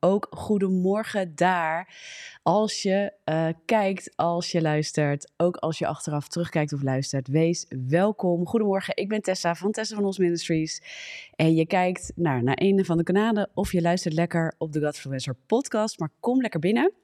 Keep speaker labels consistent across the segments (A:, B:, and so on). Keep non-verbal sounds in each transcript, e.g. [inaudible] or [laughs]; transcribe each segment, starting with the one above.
A: Ook goedemorgen daar. Als je uh, kijkt, als je luistert, ook als je achteraf terugkijkt of luistert, wees welkom. Goedemorgen, ik ben Tessa van Tessa van Ons Ministries. En je kijkt naar, naar een van de kanalen of je luistert lekker op de Godfluencer podcast. Maar kom lekker binnen.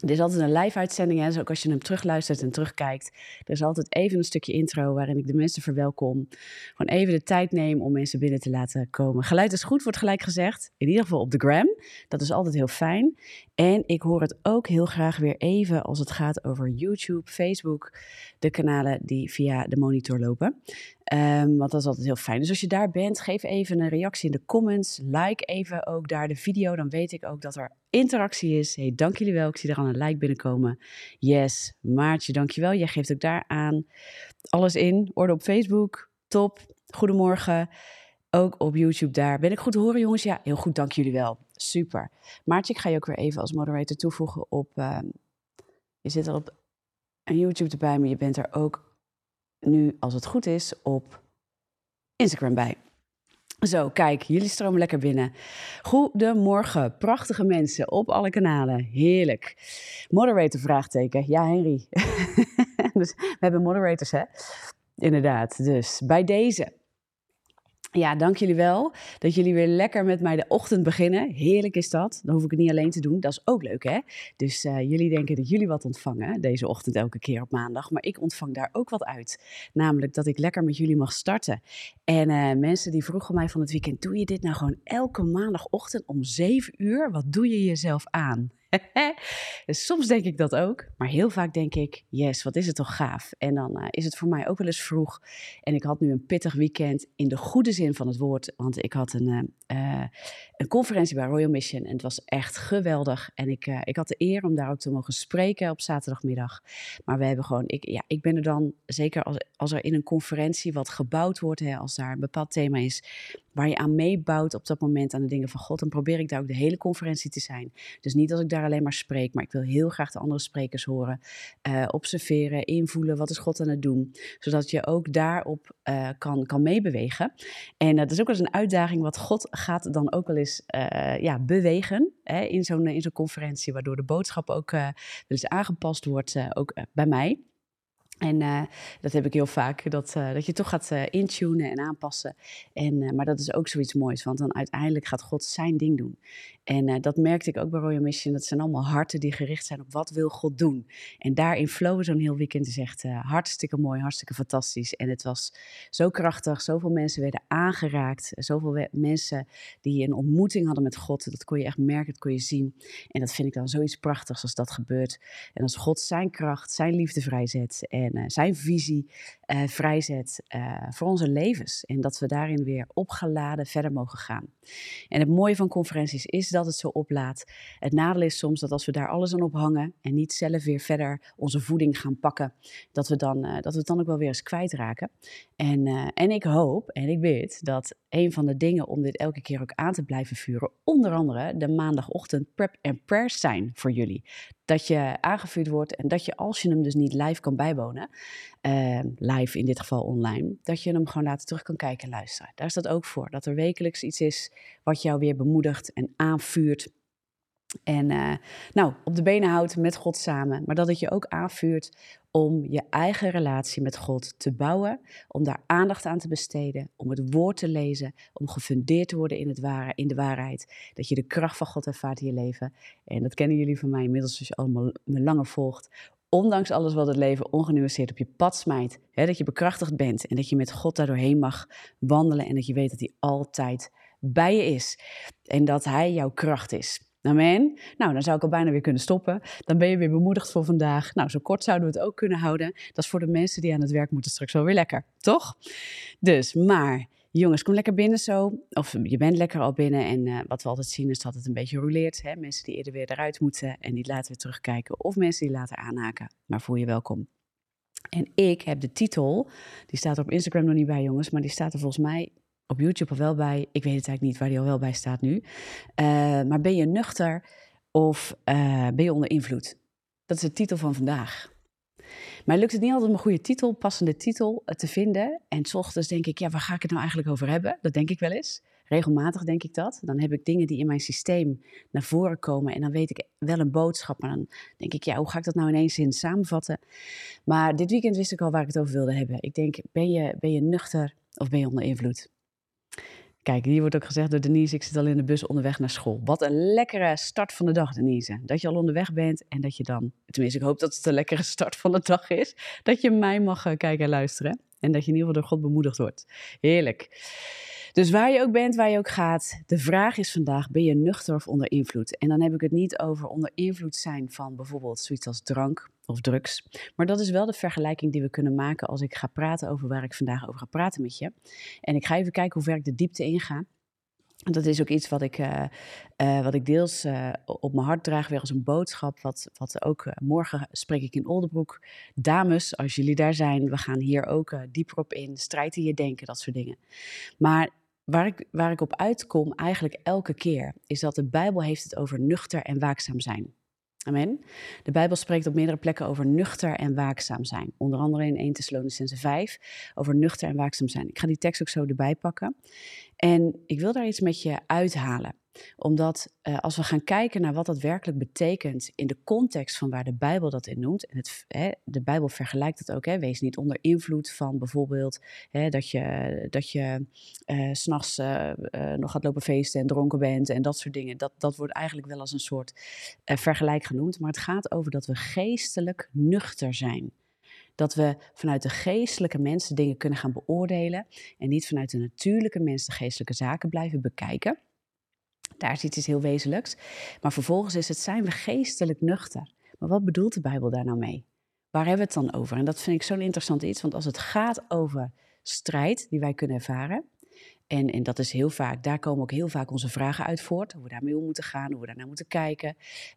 A: Dit is altijd een live-uitzending, dus ook als je hem terugluistert en terugkijkt. Er is altijd even een stukje intro waarin ik de mensen verwelkom. Gewoon even de tijd neem om mensen binnen te laten komen. Geluid is goed, wordt gelijk gezegd. In ieder geval op de gram. Dat is altijd heel fijn. En ik hoor het ook heel graag weer even als het gaat over YouTube, Facebook, de kanalen die via de monitor lopen. Um, want dat is altijd heel fijn. Dus als je daar bent, geef even een reactie in de comments. Like even ook daar de video. Dan weet ik ook dat er interactie is. Hey, dank jullie wel. Ik zie er al een like binnenkomen. Yes, Maartje, dankjewel. Jij geeft ook daar aan alles in. Orde op Facebook. Top. Goedemorgen. Ook op YouTube daar. Ben ik goed te horen, jongens? Ja, heel goed. Dank jullie wel. Super. Maartje, ik ga je ook weer even als moderator toevoegen op... Uh, je zit al op YouTube erbij, maar je bent er ook nu, als het goed is, op Instagram bij. Zo, kijk, jullie stromen lekker binnen. Goedemorgen, prachtige mensen op alle kanalen. Heerlijk. Moderator vraagteken. Ja, Henry. [laughs] dus we hebben moderators, hè? Inderdaad. Dus bij deze ja, dank jullie wel dat jullie weer lekker met mij de ochtend beginnen. Heerlijk is dat. Dan hoef ik het niet alleen te doen. Dat is ook leuk, hè? Dus uh, jullie denken dat jullie wat ontvangen deze ochtend elke keer op maandag. Maar ik ontvang daar ook wat uit. Namelijk dat ik lekker met jullie mag starten. En uh, mensen die vroegen mij van het weekend: doe je dit nou gewoon elke maandagochtend om 7 uur? Wat doe je jezelf aan? [laughs] soms denk ik dat ook, maar heel vaak denk ik, yes, wat is het toch gaaf. En dan uh, is het voor mij ook wel eens vroeg. En ik had nu een pittig weekend in de goede zin van het woord, want ik had een, uh, een conferentie bij Royal Mission en het was echt geweldig. En ik, uh, ik had de eer om daar ook te mogen spreken op zaterdagmiddag. Maar we hebben gewoon, ik, ja, ik ben er dan, zeker als, als er in een conferentie wat gebouwd wordt, hè, als daar een bepaald thema is, waar je aan meebouwt op dat moment aan de dingen van God, dan probeer ik daar ook de hele conferentie te zijn. Dus niet als ik daar alleen maar spreek, maar ik wil heel graag de andere sprekers horen, uh, observeren, invoelen, wat is God aan het doen, zodat je ook daarop uh, kan, kan meebewegen. En dat is ook wel eens een uitdaging, wat God gaat dan ook wel eens uh, ja, bewegen hè, in zo'n in zo'n conferentie, waardoor de boodschap ook wel eens aangepast wordt, ook bij mij. En dat heb ik heel vaak, dat, dat je toch gaat intunen en aanpassen. En, maar dat is ook zoiets moois, want dan uiteindelijk gaat God zijn ding doen. En dat merkte ik ook bij Royal Mission. Dat zijn allemaal harten die gericht zijn op wat wil God doen. En daarin flowen zo'n heel weekend is echt hartstikke mooi, hartstikke fantastisch. En het was zo krachtig, zoveel mensen werden aangeraakt. Zoveel mensen die een ontmoeting hadden met God. Dat kon je echt merken, dat kon je zien. En dat vind ik dan zoiets prachtigs als dat gebeurt. En als God zijn kracht, zijn liefde vrijzet. En zijn visie uh, vrijzet uh, voor onze levens. En dat we daarin weer opgeladen verder mogen gaan. En het mooie van conferenties is dat het zo oplaat. Het nadeel is soms dat als we daar alles aan ophangen en niet zelf weer verder onze voeding gaan pakken, dat we, dan, dat we het dan ook wel weer eens kwijtraken. En, en ik hoop en ik weet dat een van de dingen om dit elke keer ook aan te blijven vuren, onder andere de maandagochtend prep en prayers zijn voor jullie. Dat je aangevuurd wordt en dat je, als je hem dus niet live kan bijwonen, uh, live in dit geval online, dat je hem gewoon later terug kan kijken en luisteren. Daar is dat ook voor. Dat er wekelijks iets is wat jou weer bemoedigt en aanvuurt. En uh, nou, op de benen houdt met God samen. Maar dat het je ook aanvuurt om je eigen relatie met God te bouwen, om daar aandacht aan te besteden, om het woord te lezen, om gefundeerd te worden in, het ware, in de waarheid, dat je de kracht van God ervaart in je leven. En dat kennen jullie van mij inmiddels als je allemaal me langer volgt. Ondanks alles wat het leven ongenuanceerd op je pad smijt, hè, dat je bekrachtigd bent en dat je met God daardoorheen mag wandelen en dat je weet dat hij altijd bij je is en dat hij jouw kracht is. Amen. Nou, dan zou ik al bijna weer kunnen stoppen. Dan ben je weer bemoedigd voor vandaag. Nou, zo kort zouden we het ook kunnen houden. Dat is voor de mensen die aan het werk moeten straks wel weer lekker, toch? Dus, maar jongens, kom lekker binnen zo. Of je bent lekker al binnen. En uh, wat we altijd zien is dat het een beetje roleert. Hè? Mensen die eerder weer eruit moeten en die later weer terugkijken. Of mensen die later aanhaken. Maar voel je welkom. En ik heb de titel, die staat er op Instagram nog niet bij jongens, maar die staat er volgens mij op YouTube al wel bij. Ik weet het eigenlijk niet waar die al wel bij staat nu. Uh, maar ben je nuchter of uh, ben je onder invloed? Dat is de titel van vandaag. Maar lukt het niet altijd om een goede titel, passende titel te vinden. En s ochtends denk ik, ja, waar ga ik het nou eigenlijk over hebben? Dat denk ik wel eens. Regelmatig denk ik dat. Dan heb ik dingen die in mijn systeem naar voren komen en dan weet ik wel een boodschap. Maar dan denk ik, ja, hoe ga ik dat nou in één zin samenvatten? Maar dit weekend wist ik al waar ik het over wilde hebben. Ik denk, ben je, ben je nuchter of ben je onder invloed? Kijk, hier wordt ook gezegd door Denise, ik zit al in de bus onderweg naar school. Wat een lekkere start van de dag, Denise. Dat je al onderweg bent en dat je dan, tenminste ik hoop dat het een lekkere start van de dag is, dat je mij mag eh, kijken en luisteren. En dat je in ieder geval door God bemoedigd wordt. Heerlijk. Dus waar je ook bent, waar je ook gaat, de vraag is vandaag: ben je nuchter of onder invloed? En dan heb ik het niet over onder invloed zijn van bijvoorbeeld zoiets als drank of drugs. Maar dat is wel de vergelijking die we kunnen maken als ik ga praten over waar ik vandaag over ga praten met je. En ik ga even kijken hoe ver ik de diepte inga. Dat is ook iets wat ik, uh, uh, wat ik deels uh, op mijn hart draag, weer als een boodschap. Wat, wat ook morgen spreek ik in Oldenbroek. Dames, als jullie daar zijn, we gaan hier ook dieper op in. Strijd in je denken, dat soort dingen. Maar waar ik, waar ik op uitkom eigenlijk elke keer, is dat de Bijbel heeft het over nuchter en waakzaam zijn. Amen. De Bijbel spreekt op meerdere plekken over nuchter en waakzaam zijn. Onder andere in 1 Thessalonicense 5 over nuchter en waakzaam zijn. Ik ga die tekst ook zo erbij pakken. En ik wil daar iets met je uithalen omdat uh, als we gaan kijken naar wat dat werkelijk betekent in de context van waar de Bijbel dat in noemt, en het, hè, de Bijbel vergelijkt het ook, hè, wees niet onder invloed van bijvoorbeeld hè, dat je, dat je uh, s'nachts uh, nog gaat lopen feesten en dronken bent en dat soort dingen. Dat, dat wordt eigenlijk wel als een soort vergelijk genoemd, maar het gaat over dat we geestelijk nuchter zijn. Dat we vanuit de geestelijke mensen dingen kunnen gaan beoordelen en niet vanuit de natuurlijke mens de geestelijke zaken blijven bekijken. Daar is iets heel wezenlijks. Maar vervolgens is het, zijn we geestelijk nuchter? Maar wat bedoelt de Bijbel daar nou mee? Waar hebben we het dan over? En dat vind ik zo'n interessant iets, want als het gaat over strijd die wij kunnen ervaren, en, en dat is heel vaak, daar komen ook heel vaak onze vragen uit voort. Hoe we daarmee om moeten gaan, hoe we daarnaar moeten kijken.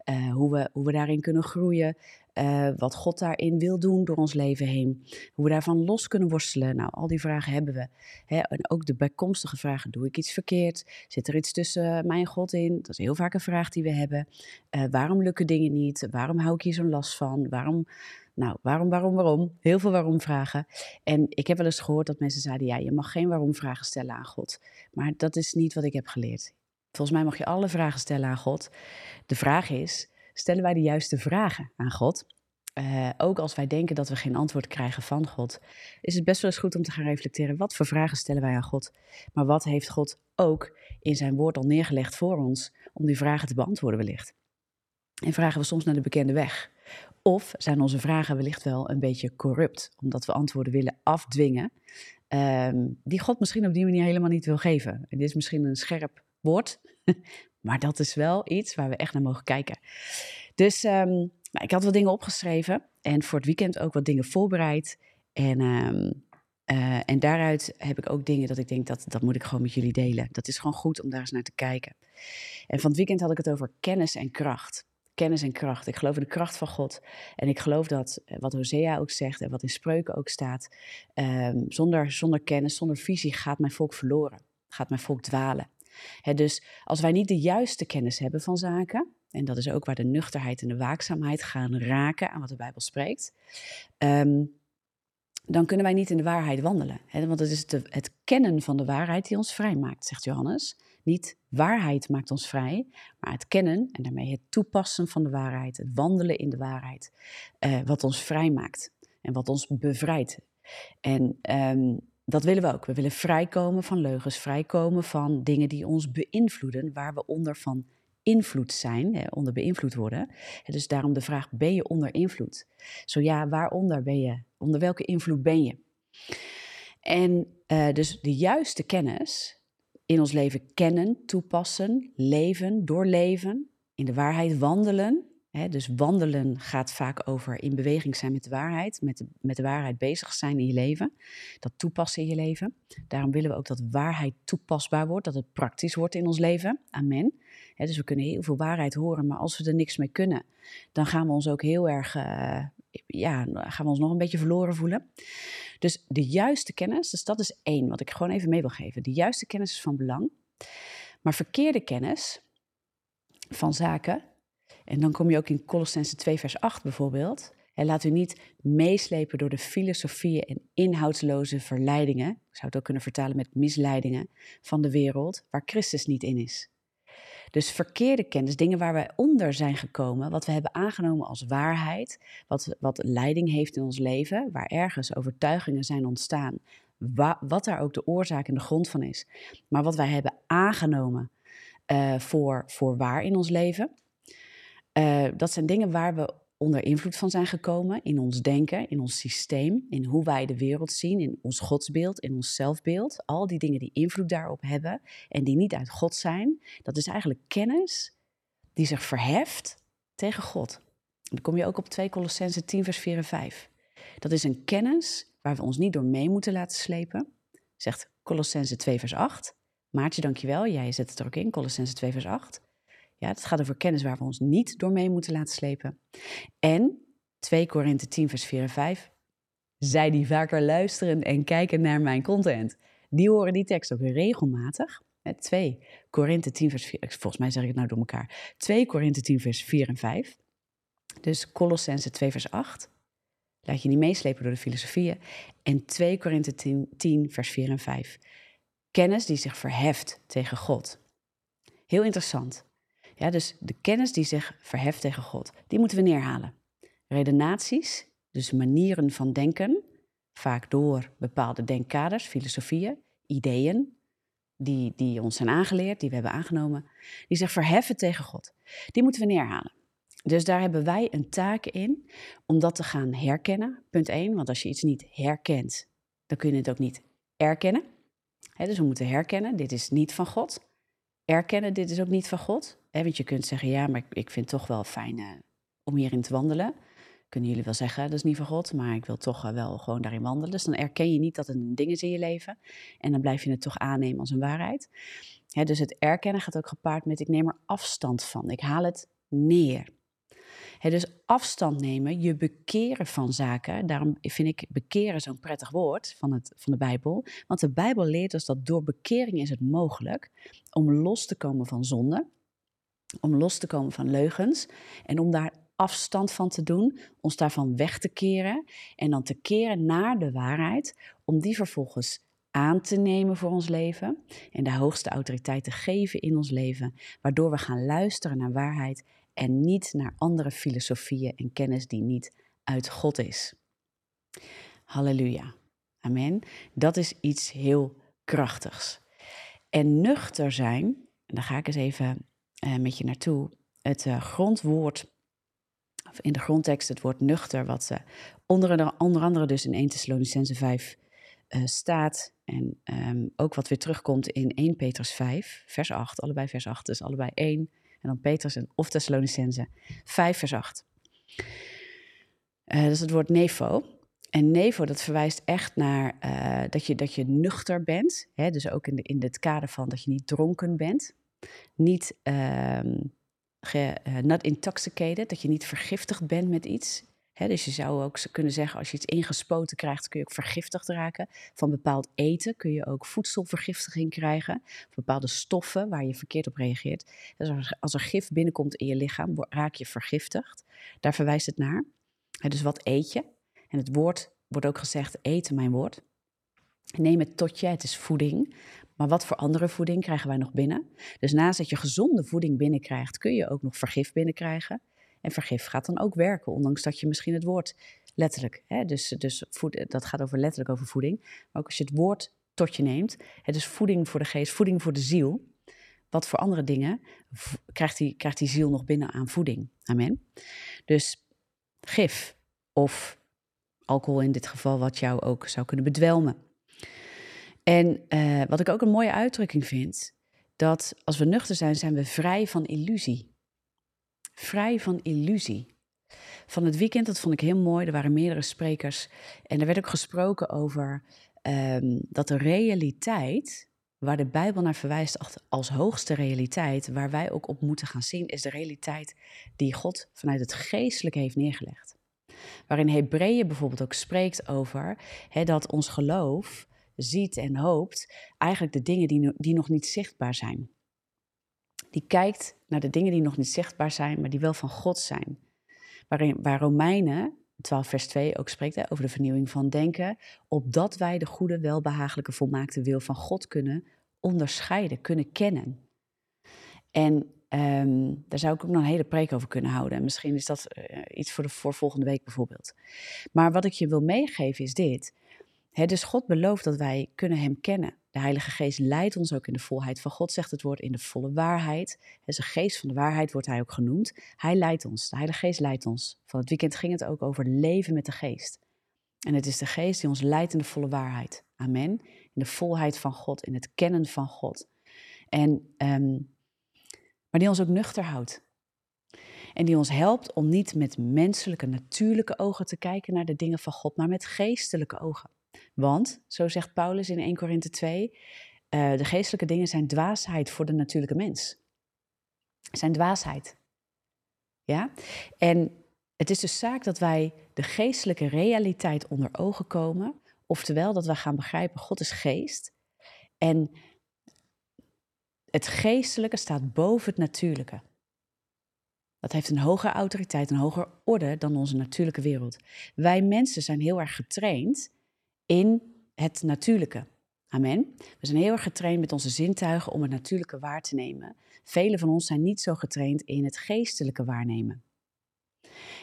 A: Uh, hoe, we, hoe we daarin kunnen groeien. Uh, wat God daarin wil doen door ons leven heen. Hoe we daarvan los kunnen worstelen. Nou, al die vragen hebben we. Hè? En ook de bijkomstige vragen. Doe ik iets verkeerd? Zit er iets tussen mij en God in? Dat is heel vaak een vraag die we hebben. Uh, waarom lukken dingen niet? Waarom hou ik hier zo'n last van? Waarom nou, waarom, waarom, waarom? Heel veel waarom vragen. En ik heb wel eens gehoord dat mensen zeiden, ja, je mag geen waarom vragen stellen aan God. Maar dat is niet wat ik heb geleerd. Volgens mij mag je alle vragen stellen aan God. De vraag is, stellen wij de juiste vragen aan God? Uh, ook als wij denken dat we geen antwoord krijgen van God, is het best wel eens goed om te gaan reflecteren. Wat voor vragen stellen wij aan God? Maar wat heeft God ook in zijn woord al neergelegd voor ons om die vragen te beantwoorden wellicht? En vragen we soms naar de bekende weg. Of zijn onze vragen wellicht wel een beetje corrupt, omdat we antwoorden willen afdwingen, um, die God misschien op die manier helemaal niet wil geven. En dit is misschien een scherp woord, maar dat is wel iets waar we echt naar mogen kijken. Dus um, nou, ik had wat dingen opgeschreven en voor het weekend ook wat dingen voorbereid. En, um, uh, en daaruit heb ik ook dingen dat ik denk dat dat moet ik gewoon met jullie delen. Dat is gewoon goed om daar eens naar te kijken. En van het weekend had ik het over kennis en kracht kennis en kracht. Ik geloof in de kracht van God. En ik geloof dat eh, wat Hosea ook zegt en wat in spreuken ook staat, um, zonder, zonder kennis, zonder visie gaat mijn volk verloren. Gaat mijn volk dwalen. Dus als wij niet de juiste kennis hebben van zaken, en dat is ook waar de nuchterheid en de waakzaamheid gaan raken aan wat de Bijbel spreekt, um, dan kunnen wij niet in de waarheid wandelen. want het is het kennen van de waarheid die ons vrij maakt, zegt Johannes. Niet waarheid maakt ons vrij, maar het kennen en daarmee het toepassen van de waarheid, het wandelen in de waarheid, uh, wat ons vrij maakt en wat ons bevrijdt. En um, dat willen we ook. We willen vrijkomen van leugens, vrijkomen van dingen die ons beïnvloeden, waar we onder van invloed zijn, onder beïnvloed worden. Dus daarom de vraag, ben je onder invloed? Zo ja, waaronder ben je? Onder welke invloed ben je? En uh, dus de juiste kennis, in ons leven kennen, toepassen, leven, doorleven, in de waarheid wandelen. Dus wandelen gaat vaak over in beweging zijn met de waarheid, met de, met waarheid bezig zijn in je leven, dat toepassen in je leven. Daarom willen we ook dat waarheid toepasbaar wordt, dat het praktisch wordt in ons leven. Amen. Dus we kunnen heel veel waarheid horen, maar als we er niks mee kunnen, dan gaan we ons ook heel erg, uh, ja, gaan we ons nog een beetje verloren voelen. Dus de juiste kennis, dus dat is één wat ik gewoon even mee wil geven. De juiste kennis is van belang. Maar verkeerde kennis van zaken, en dan kom je ook in Colossense 2 vers 8 bijvoorbeeld, En laat u niet meeslepen door de filosofieën en inhoudsloze verleidingen, ik zou het ook kunnen vertalen met misleidingen, van de wereld waar Christus niet in is. Dus verkeerde kennis, dingen waar wij onder zijn gekomen, wat we hebben aangenomen als waarheid, wat, wat leiding heeft in ons leven, waar ergens overtuigingen zijn ontstaan, wat daar ook de oorzaak en de grond van is, maar wat wij hebben aangenomen uh, voor, voor waar in ons leven. Uh, dat zijn dingen waar we onder invloed van zijn gekomen in ons denken, in ons systeem, in hoe wij de wereld zien, in ons godsbeeld, in ons zelfbeeld. Al die dingen die invloed daarop hebben en die niet uit God zijn, dat is eigenlijk kennis die zich verheft tegen God. Dan kom je ook op 2 Colossense 10 vers 4 en 5. Dat is een kennis waar we ons niet door mee moeten laten slepen, zegt Colossense 2 vers 8. Maartje, dankjewel. Jij zet het er ook in, Colossense 2 vers 8. Ja, het gaat over kennis waar we ons niet door mee moeten laten slepen. En 2 Korinthe 10 vers 4 en 5. Zij die vaker luisteren en kijken naar mijn content, die horen die tekst ook regelmatig. 2 Korinthe 10 vers 4, volgens mij zeg ik het nou door elkaar. 2 Korinthe 10 vers 4 en 5. Dus Colossense 2 vers 8. Laat je niet meeslepen door de filosofieën. En 2 Korinthe 10, 10 vers 4 en 5. Kennis die zich verheft tegen God. Heel interessant. Ja, dus de kennis die zich verheft tegen God, die moeten we neerhalen. Redenaties, dus manieren van denken, vaak door bepaalde denkkaders, filosofieën, ideeën, die, die ons zijn aangeleerd, die we hebben aangenomen, die zich verheffen tegen God. Die moeten we neerhalen. Dus daar hebben wij een taak in om dat te gaan herkennen. Punt 1, want als je iets niet herkent, dan kun je het ook niet erkennen. dus we moeten herkennen, dit is niet van God. Erkennen, dit is ook niet van God. Want je kunt zeggen, ja, maar ik, vind het toch wel fijn uh, om hierin te wandelen. Kunnen jullie wel zeggen, dat is niet van God, maar ik wil toch wel gewoon daarin wandelen. Dus dan erken je niet dat het een ding is in je leven. En dan blijf je het toch aannemen als een waarheid. dus het erkennen gaat ook gepaard met, ik neem er afstand van. Ik haal het neer dus afstand nemen, je bekeren van zaken. Daarom vind ik bekeren zo'n prettig woord van, het, van de Bijbel. Want de Bijbel leert ons dat door bekering is het mogelijk om los te komen van zonde. Om los te komen van leugens. En om daar afstand van te doen, ons daarvan weg te keren. En dan te keren naar de waarheid. Om die vervolgens aan te nemen voor ons leven en de hoogste autoriteit te geven in ons leven, waardoor we gaan luisteren naar waarheid en niet naar andere filosofieën en kennis die niet uit God is. Halleluja. Amen. Dat is iets heel krachtigs. En nuchter zijn, en daar ga ik eens even met je naartoe. Het uh, grondwoord, of in de grondtekst het woord nuchter, wat uh, onder, onder, andere dus in 1 Thessalonicense 5 staat. En um, ook wat weer terugkomt in 1 Petrus 5, vers 8, allebei vers 8, dus allebei 1 en dan Petrus of Thessalonicense 5 vers 8. Uh, dat is het woord nevo. En nevo, dat verwijst echt naar uh, dat, je, dat je nuchter bent. Hè? Dus ook in, de, in het kader van dat je niet dronken bent. Niet uh, ge, uh, not intoxicated, dat je niet vergiftigd bent met iets dus je zou ook kunnen zeggen, als je iets ingespoten krijgt, kun je ook vergiftigd raken. Van bepaald eten kun je ook voedselvergiftiging krijgen. Bepaalde stoffen waar je verkeerd op reageert. Dus als er gif binnenkomt in je lichaam, raak je vergiftigd. Daar verwijst het naar. dus wat eet je? En het woord wordt ook gezegd, eten mijn woord. Neem het tot je, het is voeding. Maar wat voor andere voeding krijgen wij nog binnen? Dus naast dat je gezonde voeding binnenkrijgt, kun je ook nog vergif binnenkrijgen. En vergif gaat dan ook werken, ondanks dat je misschien het woord letterlijk, hè, dus, dus voed, dat gaat over letterlijk over voeding, maar ook als je het woord tot je neemt, hè, dus voeding voor de geest, voeding voor de ziel, wat voor andere dingen krijgt die, krijgt die ziel nog binnen aan voeding. Amen. Dus gif of alcohol in dit geval, wat jou ook zou kunnen bedwelmen. En uh, wat ik ook een mooie uitdrukking vind, dat als we nuchter zijn, zijn we vrij van illusie vrij van illusie. Van het weekend, dat vond ik heel mooi, er waren meerdere sprekers. En er werd ook gesproken over um, dat de realiteit, waar de Bijbel naar verwijst als hoogste realiteit, waar wij ook op moeten gaan zien, is de realiteit die God vanuit het geestelijke heeft neergelegd. Waarin Hebreeën bijvoorbeeld ook spreekt over dat ons geloof ziet en hoopt eigenlijk de dingen die, die nog niet zichtbaar zijn die kijkt naar de dingen die nog niet zichtbaar zijn, maar die wel van God zijn. Waarin, waar Romeinen 12 vers 2 ook spreekt over de vernieuwing van denken, opdat wij de goede, welbehagelijke, volmaakte wil van God kunnen onderscheiden, kunnen kennen. En ehm, daar zou ik ook nog een hele preek over kunnen houden. En misschien is dat eh, iets voor, de, voor volgende week bijvoorbeeld. Maar wat ik je wil meegeven is dit. Dus God belooft dat wij kunnen Hem kennen. De Heilige Geest leidt ons ook in de volheid van God, zegt het woord, in de volle waarheid. He, de geest van de waarheid wordt Hij ook genoemd. Hij leidt ons, de Heilige Geest leidt ons. Van het weekend ging het ook over leven met de Geest. En het is de Geest die ons leidt in de volle waarheid. Amen. In de volheid van God, in het kennen van God. En, um, maar die ons ook nuchter houdt. En die ons helpt om niet met menselijke, natuurlijke ogen te kijken naar de dingen van God, maar met geestelijke ogen. Want, zo zegt Paulus in 1 Korinthe 2, uh, de geestelijke dingen zijn dwaasheid voor de natuurlijke mens. Zijn dwaasheid. Ja? En het is dus zaak dat wij de geestelijke realiteit onder ogen komen, oftewel dat wij gaan begrijpen, God is geest. En het geestelijke staat boven het natuurlijke. Dat heeft een hogere autoriteit, een hoger orde dan onze natuurlijke wereld. Wij mensen zijn heel erg getraind in het natuurlijke. Amen. We zijn heel erg getraind met onze zintuigen om het natuurlijke waar te nemen. Velen van ons zijn niet zo getraind in het geestelijke waarnemen.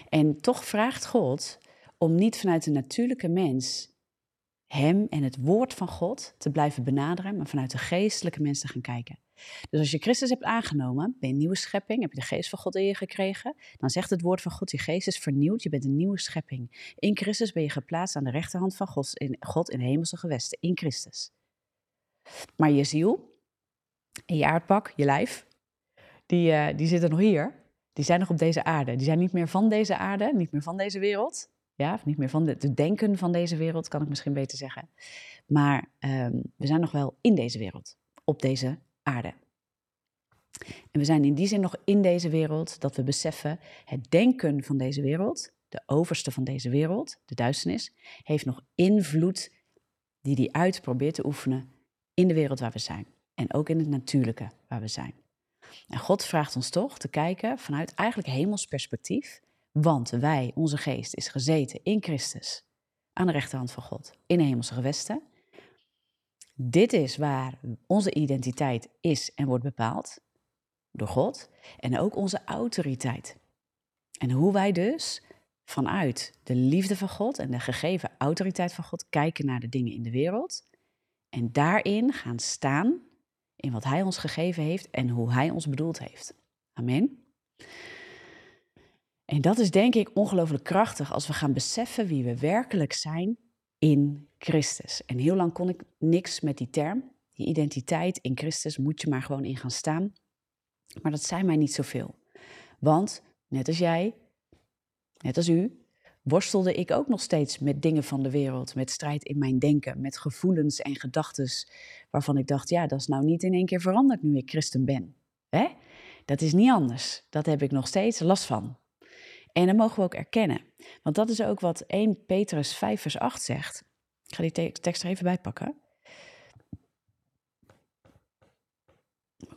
A: En toch vraagt God om niet vanuit de natuurlijke mens Hem en het woord van God te blijven benaderen, maar vanuit de geestelijke mens te gaan kijken. Dus als je Christus hebt aangenomen, ben je een nieuwe schepping, heb je de geest van God in je gekregen, dan zegt het woord van God, je geest is vernieuwd, je bent een nieuwe schepping. In Christus ben je geplaatst aan de rechterhand van God in, God in hemelse gewesten, in Christus. Maar je ziel, en je aardpak, je lijf, die, uh, die zitten nog hier. Die zijn nog op deze aarde. Die zijn niet meer van deze aarde, niet meer van deze wereld. Ja, of niet meer van de, denken van deze wereld, kan ik misschien beter zeggen. Maar um, we zijn nog wel in deze wereld, op deze En we zijn in die zin nog in deze wereld dat we beseffen, het denken van deze wereld, de overste van deze wereld, de duisternis, heeft nog invloed die die uit probeert te oefenen in de wereld waar we zijn. En ook in het natuurlijke waar we zijn. En God vraagt ons toch te kijken vanuit eigenlijk hemels perspectief, want wij, onze geest, is gezeten in Christus aan de rechterhand van God in de hemelse gewesten. Dit is waar onze identiteit is en wordt bepaald door God en ook onze autoriteit. En hoe wij dus vanuit de liefde van God en de gegeven autoriteit van God kijken naar de dingen in de wereld en daarin gaan staan in wat Hij ons gegeven heeft en hoe Hij ons bedoeld heeft. Amen. En dat is denk ik ongelooflijk krachtig als we gaan beseffen wie we werkelijk zijn in Christus. En heel lang kon ik niks met die term. Die identiteit in Christus moet je maar gewoon in gaan staan. Maar dat zei mij niet zoveel. Want, net als jij, net als u, worstelde ik ook nog steeds met dingen van de wereld, met strijd in mijn denken, met gevoelens en gedachten waarvan ik dacht, ja, dat is nou niet in één keer veranderd nu ik christen ben. Hè? Dat is niet anders. Dat heb ik nog steeds last van. En dat mogen we ook erkennen. Want dat is ook wat 1 Petrus 5 vers 8 zegt. Ik ga die tekst er even bij pakken.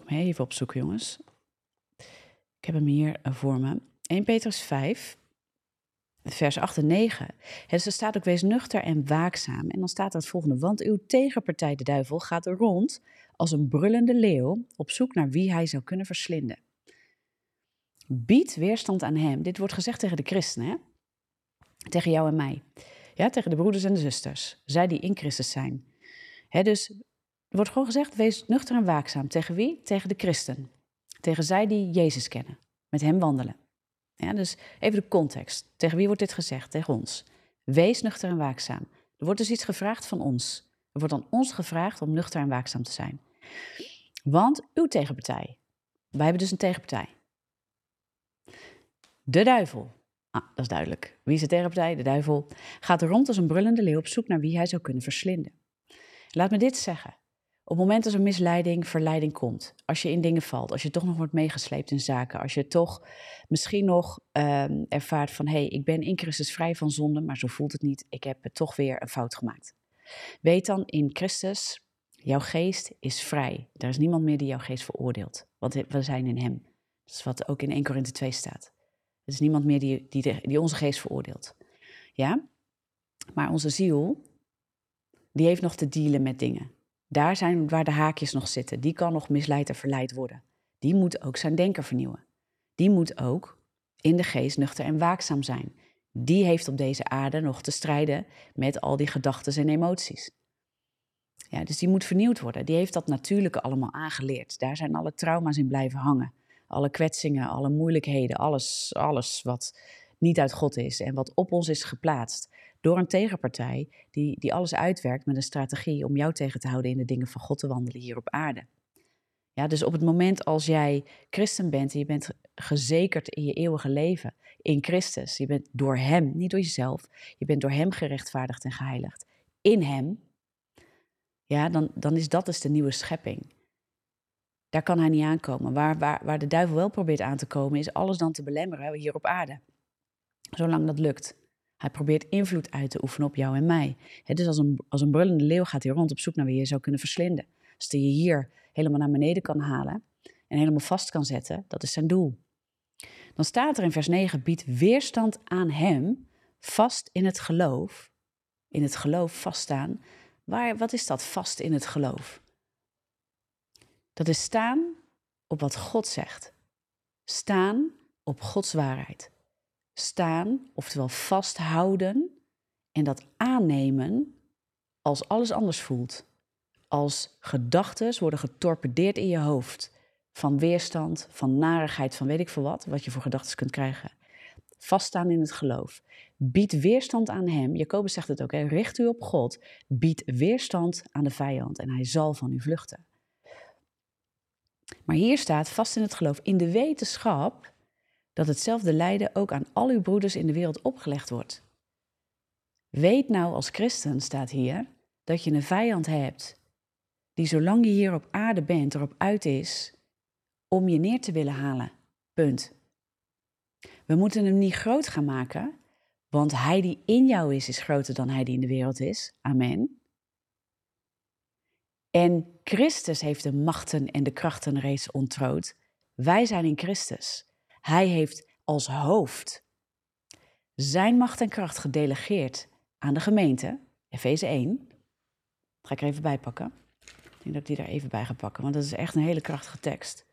A: Even opzoeken, jongens. Ik heb hem hier eh, voor me. 1 Petrus 5, vers 8 en 9. Dus er staat ook, wees nuchter en waakzaam. En dan staat er het volgende, want uw tegenpartij, de duivel, gaat er rond als een brullende leeuw op zoek naar wie hij zou kunnen verslinden. Bied weerstand aan hem. Dit wordt gezegd tegen de christenen, hè? tegen jou en mij. Ja, tegen de broeders en de zusters. Zij die in Christus zijn. Dus er wordt gewoon gezegd, wees nuchter en waakzaam. Tegen wie? Tegen de christen. Tegen zij die Jezus kennen. Met hem wandelen. Dus even de context. Tegen wie wordt dit gezegd? Tegen ons. Wees nuchter en waakzaam. Er wordt dus iets gevraagd van ons. Er wordt aan ons gevraagd om nuchter en waakzaam te zijn. Want uw tegenpartij. Wij hebben dus een tegenpartij. De duivel. Ah, dat is duidelijk. Wie is de? De duivel. Gaat rond als een brullende leeuw op zoek naar wie hij zou kunnen verslinden. Laat me dit zeggen. Op het moment dat er misleiding, verleiding komt, als je in dingen valt, als je toch nog wordt meegesleept in zaken, als je toch misschien nog um, ervaart van hé, hey, ik ben in Christus vrij van zonde, maar zo voelt het niet, ik heb het toch weer een fout gemaakt. Weet dan in Christus, jouw geest is vrij. Er is niemand meer die jouw geest veroordeelt, want we zijn in Hem. Dat is wat ook in 1 Korinthe 2 staat. Er is niemand meer die, die, die onze geest veroordeelt. Ja? Maar onze ziel, die heeft nog te dealen met dingen. Daar zijn waar de haakjes nog zitten. Die kan nog misleid en verleid worden. Die moet ook zijn denken vernieuwen. Die moet ook in de geest nuchter en waakzaam zijn. Die heeft op deze aarde nog te strijden met al die gedachten en emoties. Ja, dus die moet vernieuwd worden. Die heeft dat natuurlijke allemaal aangeleerd. Daar zijn alle trauma's in blijven hangen. Alle kwetsingen, alle moeilijkheden, alles, alles wat niet uit God is en wat op ons is geplaatst door een tegenpartij die, die alles uitwerkt met een strategie om jou tegen te houden in de dingen van God te wandelen hier op aarde. Ja, dus op het moment als jij christen bent en je bent gezekerd in je eeuwige leven in Christus, je bent door Hem, niet door jezelf, je bent door Hem gerechtvaardigd en geheiligd, in Hem, ja, dan, dan is dat dus de nieuwe schepping. Daar kan hij niet aankomen. Waar, waar, waar de duivel wel probeert aan te komen, is alles dan te belemmeren hier op aarde. Zolang dat lukt. Hij probeert invloed uit te oefenen op jou en mij. dus als een, als een brullende leeuw gaat hij rond op zoek naar wie je zou kunnen verslinden. Als je hier helemaal naar beneden kan halen en helemaal vast kan zetten, dat is zijn doel. Dan staat er in vers 9, biedt weerstand aan hem, vast in het geloof. In het geloof vaststaan. Waar, wat is dat vast in het geloof? Dat is staan op wat God zegt. Staan op Gods waarheid. Staan, oftewel vasthouden en dat aannemen als alles anders voelt. Als gedachten worden getorpedeerd in je hoofd. Van weerstand, van narigheid, van weet ik veel wat, wat je voor gedachten kunt krijgen. Vaststaan in het geloof. Bied weerstand aan hem. Jacobus zegt het ook, hè? richt u op God. Bied weerstand aan de vijand en hij zal van u vluchten. Maar hier staat vast in het geloof, in de wetenschap dat hetzelfde lijden ook aan al uw broeders in de wereld opgelegd wordt. Weet nou als christen, staat hier, dat je een vijand hebt die zolang je hier op aarde bent erop uit is om je neer te willen halen. Punt. We moeten hem niet groot gaan maken, want hij die in jou is, is groter dan hij die in de wereld is. Amen. En Christus heeft de machten en de krachten reeds ontrood. Wij zijn in Christus. Hij heeft als hoofd zijn macht en kracht gedelegeerd aan de gemeente, Efeze 1. Dat ga ik er even bij pakken. Ik denk dat ik die er even bij ga pakken, want dat is echt een hele krachtige tekst.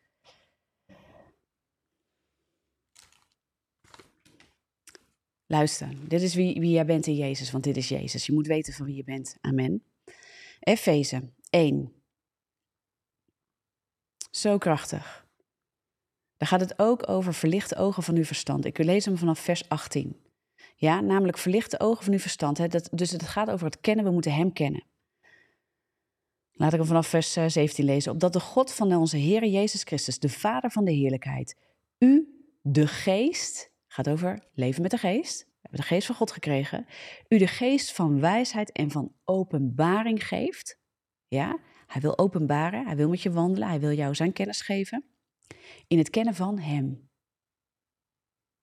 A: Luister, dit is wie, wie jij bent in Jezus, want dit is Jezus. Je moet weten van wie je bent. Amen. Efeze 1. Zo krachtig. Daar gaat het ook over verlichte ogen van uw verstand. Ik lezen hem vanaf vers 18. Ja, namelijk verlichte ogen van uw verstand. Hè? Dat, dus het gaat over het kennen, we moeten hem kennen. Laat ik hem vanaf vers 17 eh, lezen. Opdat de God van onze Heer Jezus Christus, de Vader van de heerlijkheid, u, de geest, gaat over leven met de geest, we hebben de geest van God gekregen, u de geest van wijsheid en van openbaring geeft. Ja, hij wil openbaren, hij wil met je wandelen, hij wil jou zijn kennis geven. In het kennen van hem.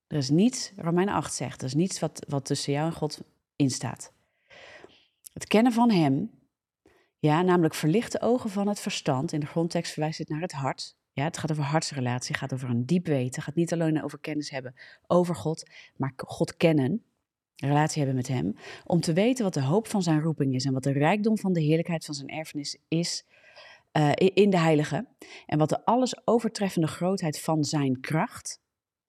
A: Er is niets, Romeinen 8 zegt, er is niets wat, wat tussen jou en God instaat. Het kennen van hem, ja, namelijk verlichte ogen van het verstand. In de grondtekst verwijst het naar het hart. Ja, het gaat over hartsrelatie, het gaat over een diep weten. Het gaat niet alleen over kennis hebben over God, maar God kennen, relatie hebben met Hem. Om te weten wat de hoop van zijn roeping is en wat de rijkdom van de heerlijkheid van zijn erfenis is uh, in de Heilige. En wat de alles overtreffende grootheid van zijn kracht,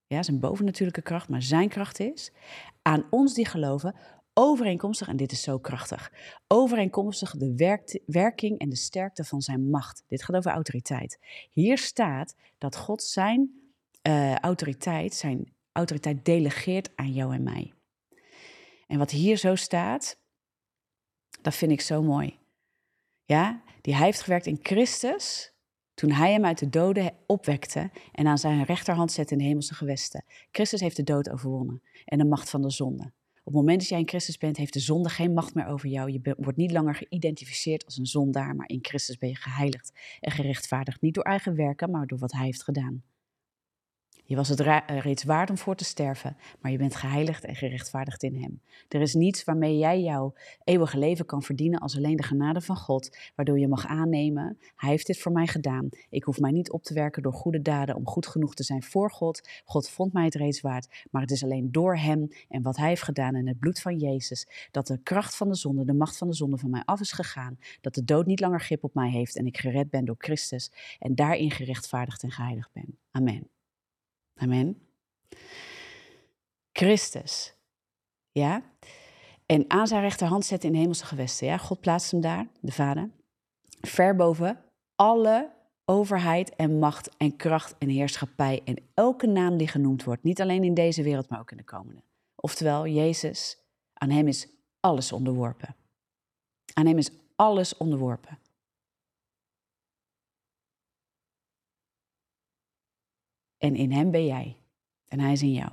A: ja, zijn bovennatuurlijke kracht, maar zijn kracht is, aan ons die geloven, overeenkomstig, en dit is zo krachtig, overeenkomstig de werking en de sterkte van zijn macht. Dit gaat over autoriteit. Hier staat dat God zijn uh, autoriteit, zijn autoriteit delegeert aan jou en mij. En wat hier zo staat, dat vind ik zo mooi. Ja, die hij heeft gewerkt in Christus, toen hij hem uit de doden opwekte en aan zijn rechterhand zette in de hemelse gewesten. Christus heeft de dood overwonnen en de macht van de zonde. Op het moment dat jij in Christus bent, heeft de zonde geen macht meer over jou. Je wordt niet langer geïdentificeerd als een zondaar, maar in Christus ben je geheiligd en gerechtvaardigd. Niet door eigen werken, maar door wat hij heeft gedaan. Je was het reeds waard om voor te sterven, maar je bent geheiligd en gerechtvaardigd in Hem. Er is niets waarmee jij jouw eeuwige leven kan verdienen als alleen de genade van God, waardoor je mag aannemen, Hij heeft dit voor mij gedaan. Ik hoef mij niet op te werken door goede daden om goed genoeg te zijn voor God. God vond mij het reeds waard, maar het is alleen door Hem en wat Hij heeft gedaan in het bloed van Jezus, dat de kracht van de zonde, de macht van de zonde van mij af is gegaan, dat de dood niet langer grip op mij heeft en ik gered ben door Christus en daarin gerechtvaardigd en geheiligd ben. Amen. Amen. Christus. Ja. En aan zijn rechterhand zetten in hemelse gewesten. Ja, God plaatst hem daar, de Vader. Ver boven alle overheid en macht en kracht en heerschappij en elke naam die genoemd wordt. Niet alleen in deze wereld, maar ook in de komende. Oftewel, Jezus, aan hem is alles onderworpen. Aan hem is alles onderworpen. En in hem ben jij. En hij is in jou.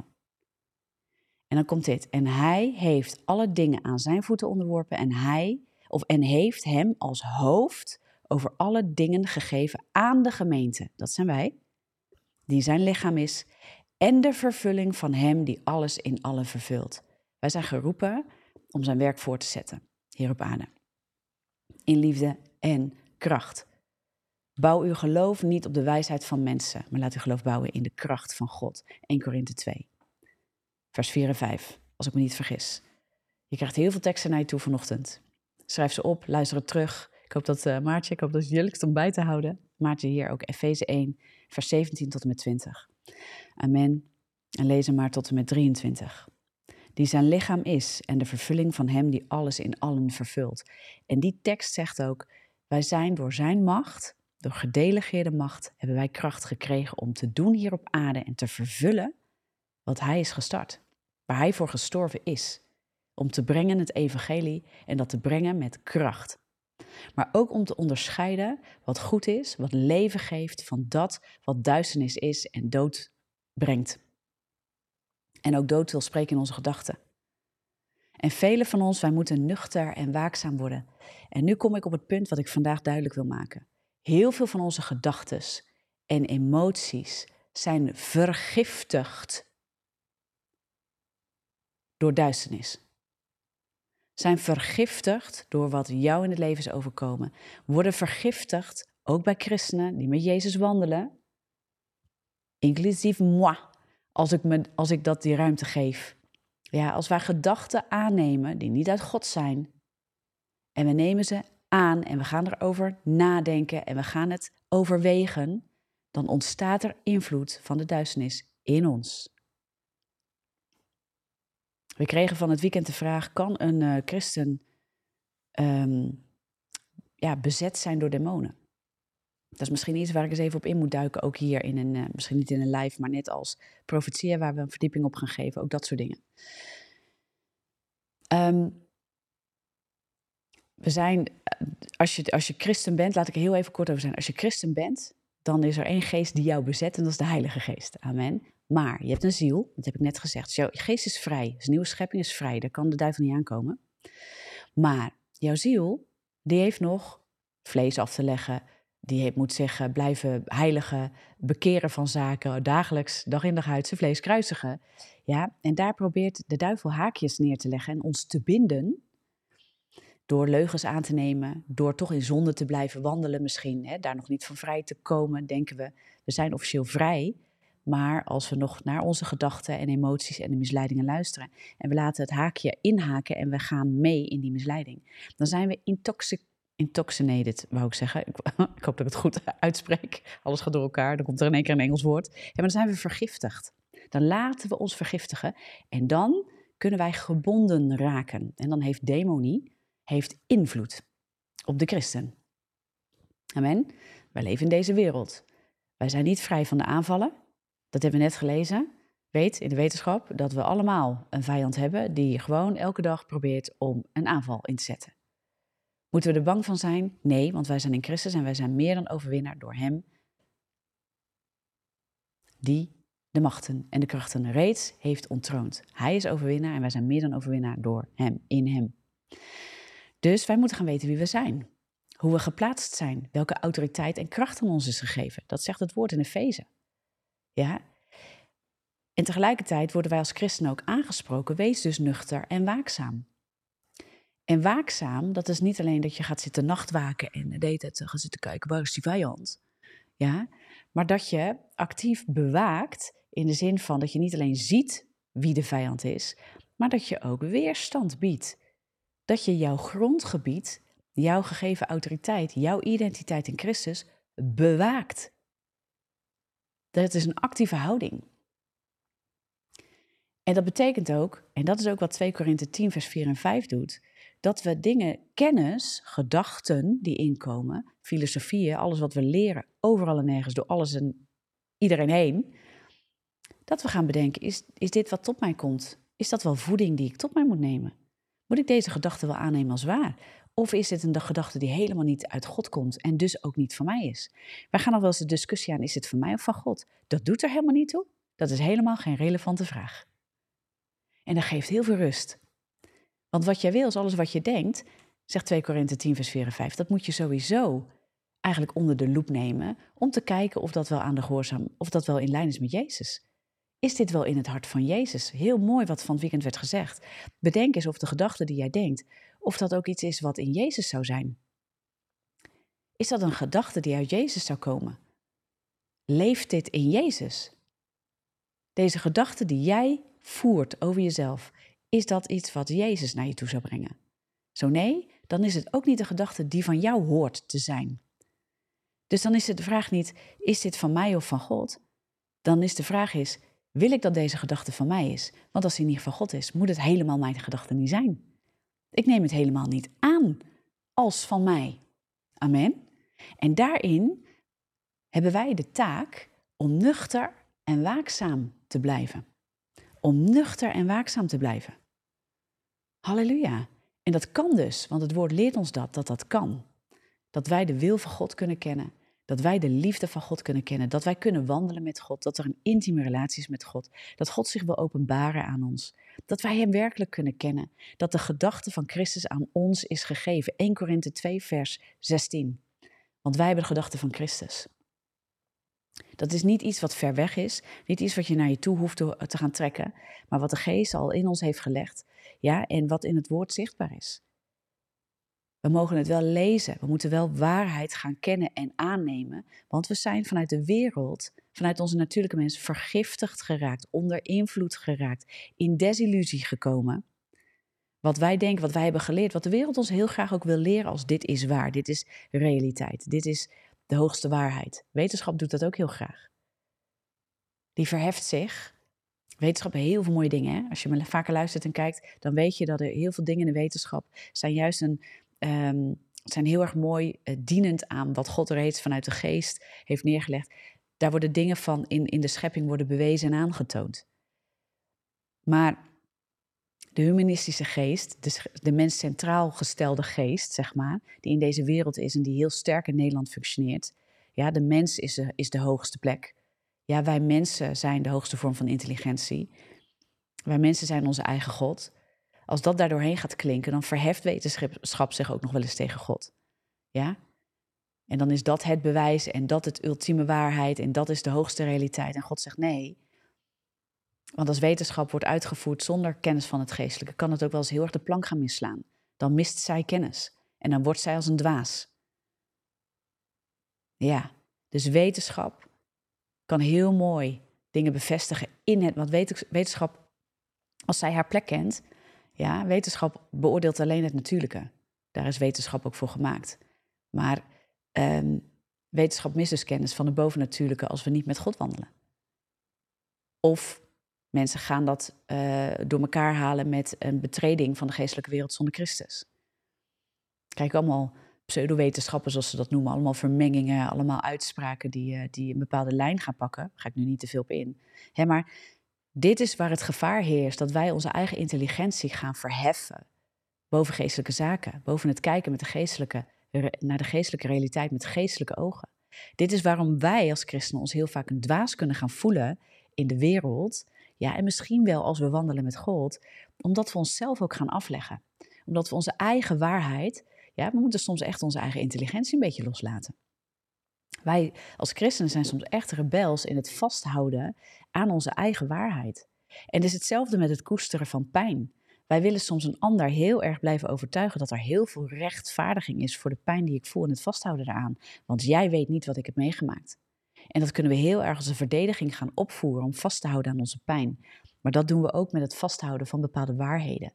A: En dan komt dit. En hij heeft alle dingen aan zijn voeten onderworpen. En hij, of en heeft hem als hoofd over alle dingen gegeven aan de gemeente. Dat zijn wij. Die zijn lichaam is. En de vervulling van hem die alles in allen vervult. Wij zijn geroepen om zijn werk voor te zetten. Hier op aarde. In liefde en kracht. Bouw uw geloof niet op de wijsheid van mensen, maar laat uw geloof bouwen in de kracht van God. 1 Korinthe 2, vers 4 en 5, als ik me niet vergis. Je krijgt heel veel teksten naar je toe vanochtend. Schrijf ze op, luister het terug. Ik hoop dat uh, Maartje, ik hoop dat het om bij te houden. Maartje hier ook Efeze 1, vers 17 tot en met 20. Amen. En lezen maar tot en met 23. Die zijn lichaam is en de vervulling van hem die alles in allen vervult. En die tekst zegt ook, wij zijn door zijn macht door gedelegeerde macht hebben wij kracht gekregen om te doen hier op aarde en te vervullen wat Hij is gestart. Waar Hij voor gestorven is. Om te brengen het evangelie en dat te brengen met kracht. Maar ook om te onderscheiden wat goed is, wat leven geeft van dat wat duisternis is en dood brengt. En ook dood wil spreken in onze gedachten. En velen van ons, wij moeten nuchter en waakzaam worden. En nu kom ik op het punt wat ik vandaag duidelijk wil maken. Heel veel van onze gedachten en emoties zijn vergiftigd door duisternis. Zijn vergiftigd door wat jou in het leven is overkomen. Worden vergiftigd, ook bij christenen die met Jezus wandelen. Inclusief moi, als ik, me, als ik dat die ruimte geef. Ja, als wij gedachten aannemen die niet uit God zijn. En we nemen ze aan en we gaan erover nadenken en we gaan het overwegen, dan ontstaat er invloed van de duisternis in ons. We kregen van het weekend de vraag: kan een uh, christen um, ja, bezet zijn door demonen? Dat is misschien iets waar ik eens even op in moet duiken, ook hier in een, uh, misschien niet in een live, maar net als profetieën waar we een verdieping op gaan geven, ook dat soort dingen. Um, we zijn, eh, als je, als je christen bent, laat ik er heel even kort over zijn. Als je christen bent, dan is er één geest die jou bezet en dat is de Heilige Geest. Amen. Maar je hebt een ziel, dat heb ik net gezegd. Dus jouw geest is vrij, dus nieuwe schepping is vrij, daar kan de duivel niet aankomen. Maar jouw ziel, die heeft nog vlees af te leggen, die heeft, moet zeggen, blijven heiligen, bekeren van zaken, dagelijks, dag in dag uit, zijn vlees kruisigen. Ja, en daar probeert de duivel haakjes neer te leggen en ons te binden door leugens aan te nemen, door toch in zonde te blijven wandelen misschien, hè, daar nog niet van vrij te komen, denken we, we zijn officieel vrij. Maar als we nog naar onze gedachten en emoties en de misleidingen luisteren en we laten het haakje inhaken en we gaan mee in die misleiding, dan zijn we intoxic intoxinated, wou ik zeggen. Ik, [laughs] ik, hoop dat ik het goed uitspreek. Alles gaat door elkaar, dan komt er in één keer een Engels woord. Ja, maar dan zijn we vergiftigd. Dan laten we ons vergiftigen en dan kunnen wij gebonden raken. En dan heeft demonie, heeft invloed op de christen. Amen. Wij leven in deze wereld. Wij zijn niet vrij van de aanvallen. Dat hebben we net gelezen. Weet in de wetenschap dat we allemaal een vijand hebben die gewoon elke dag probeert om een aanval in te zetten. Moeten we er bang van zijn? Nee, want wij zijn in Christus en wij zijn meer dan overwinnaar door Hem die de machten en de krachten reeds heeft ontroond. Hij is overwinnaar en wij zijn meer dan overwinnaar door Hem, in Hem. Dus wij moeten gaan weten wie we zijn. Hoe we geplaatst zijn. Welke autoriteit en kracht aan ons is gegeven. Dat zegt het woord in Efeze. Ja? En tegelijkertijd worden wij als christenen ook aangesproken, wees dus nuchter en waakzaam. En waakzaam, dat is niet alleen dat je gaat zitten nachtwaken en de hele tijd gaat zitten kijken, waar is die vijand? Ja, maar dat je actief bewaakt in de zin van dat je niet alleen ziet wie de vijand is, maar dat je ook weerstand biedt. Dat je jouw grondgebied, jouw gegeven autoriteit, jouw identiteit in Christus bewaakt. Dat is een actieve houding. En dat betekent ook, en dat is ook wat 2 Korinthe 10, vers 4 en 5 doet, dat we dingen, kennis, gedachten die inkomen, filosofieën, alles wat we leren, overal en nergens, door alles en iedereen heen, dat we gaan bedenken, is, is dit wat tot mij komt? Is dat wel voeding die ik tot mij moet nemen? Moet ik deze gedachte wel aannemen als waar? Of is dit een gedachte die helemaal niet uit God komt en dus ook niet van mij is? Wij gaan nog wel eens de discussie aan, is het van mij of van God? Dat doet er helemaal niet toe. Dat is helemaal geen relevante vraag. En dat geeft heel veel rust. Want wat jij wil is alles wat je denkt, zegt 2 Korinthe 10 vers 4 en 5, dat moet je sowieso eigenlijk onder de loep nemen om te kijken of dat wel aan de gehoorzaam, of dat wel in lijn is met Jezus. Is dit wel in het hart van Jezus? Heel mooi wat van het weekend werd gezegd. Bedenk eens of de gedachte die jij denkt, of dat ook iets is wat in Jezus zou zijn. Is dat een gedachte die uit Jezus zou komen? Leeft dit in Jezus? Deze gedachte die jij voert over jezelf, is dat iets wat Jezus naar je toe zou brengen? Zo nee, dan is het ook niet de gedachte die van jou hoort te zijn. Dus dan is de vraag niet, is dit van mij of van God? Dan is de vraag is, wil ik dat deze gedachte van mij is? Want als die niet van God is, moet het helemaal mijn gedachte niet zijn. Ik neem het helemaal niet aan als van mij. Amen. En daarin hebben wij de taak om nuchter en waakzaam te blijven. Om nuchter en waakzaam te blijven. Halleluja. En dat kan dus, want het woord leert ons dat, dat dat kan. Dat wij de wil van God kunnen kennen. Dat wij de liefde van God kunnen kennen. Dat wij kunnen wandelen met God. Dat er een intieme relatie is met God. Dat God zich wil openbaren aan ons. Dat wij Hem werkelijk kunnen kennen. Dat de gedachte van Christus aan ons is gegeven. 1 Korinthe 2, vers 16. Want wij hebben de gedachte van Christus. Dat is niet iets wat ver weg is, niet iets wat je naar je toe hoeft te, gaan trekken, maar wat de Geest al in ons heeft gelegd, ja, en wat in het woord zichtbaar is. We mogen het wel lezen, we moeten wel waarheid gaan kennen en aannemen, want we zijn vanuit de wereld, vanuit onze natuurlijke mens, vergiftigd geraakt, onder invloed geraakt, in desillusie gekomen. Wat wij denken, wat wij hebben geleerd, wat de wereld ons heel graag ook wil leren als dit is waar, dit is realiteit, dit is de hoogste waarheid. Wetenschap doet dat ook heel graag. Die verheft zich. Wetenschap heel veel mooie dingen. Hè? Als je me vaker luistert en kijkt, dan weet je dat er heel veel dingen in de wetenschap zijn juist een, um, zijn heel erg mooi uh, dienend aan wat God reeds vanuit de geest heeft neergelegd. Daar worden dingen van in, in de schepping worden bewezen en aangetoond. Maar de humanistische geest, de, de mens centraal gestelde geest, zeg maar, die in deze wereld is en die heel sterk in Nederland functioneert. Ja, de mens is de, is de hoogste plek. Ja, wij mensen zijn de hoogste vorm van intelligentie. Wij mensen zijn onze eigen God. Als dat daardoorheen gaat klinken, dan verheft wetenschap zich ook nog wel eens tegen God. Ja? En dan is dat het bewijs en dat het ultieme waarheid en dat is de hoogste realiteit. En God zegt nee, want als wetenschap wordt uitgevoerd zonder kennis van het geestelijke, kan het ook wel eens heel erg de plank gaan misslaan. Dan mist zij kennis en dan wordt zij als een dwaas. Ja, dus wetenschap kan heel mooi dingen bevestigen in het. Want wetenschap, als zij haar plek kent, ja, wetenschap beoordeelt alleen het natuurlijke. Daar is wetenschap ook voor gemaakt. Maar um, wetenschap mist dus kennis van het bovennatuurlijke als we niet met God wandelen. Of Mensen gaan dat uh, door elkaar halen met een betreding van de geestelijke wereld zonder Christus. Kijk, allemaal pseudowetenschappen, zoals ze dat noemen, allemaal vermengingen, allemaal uitspraken die, uh, die een bepaalde lijn gaan pakken. Daar ga ik nu niet te veel op in. Hè, maar dit is waar het gevaar heerst, dat wij onze eigen intelligentie gaan verheffen boven geestelijke zaken, boven het kijken met de geestelijke, naar de geestelijke realiteit met geestelijke ogen. Dit is waarom wij als christenen ons heel vaak een dwaas kunnen gaan voelen in de wereld, ja, en misschien wel als we wandelen met God, omdat we onszelf ook gaan afleggen. Omdat we onze eigen waarheid, ja, we moeten soms echt onze eigen intelligentie een beetje loslaten. Wij als christenen zijn soms echt rebels in het vasthouden aan onze eigen waarheid. En het is hetzelfde met het koesteren van pijn. Wij willen soms een ander heel erg blijven overtuigen dat er heel veel rechtvaardiging is voor de pijn die ik voel en het vasthouden daaraan. Want jij weet niet wat ik heb meegemaakt. En dat kunnen we heel erg als een verdediging gaan opvoeren om vast te houden aan onze pijn. Maar dat doen we ook met het vasthouden van bepaalde waarheden.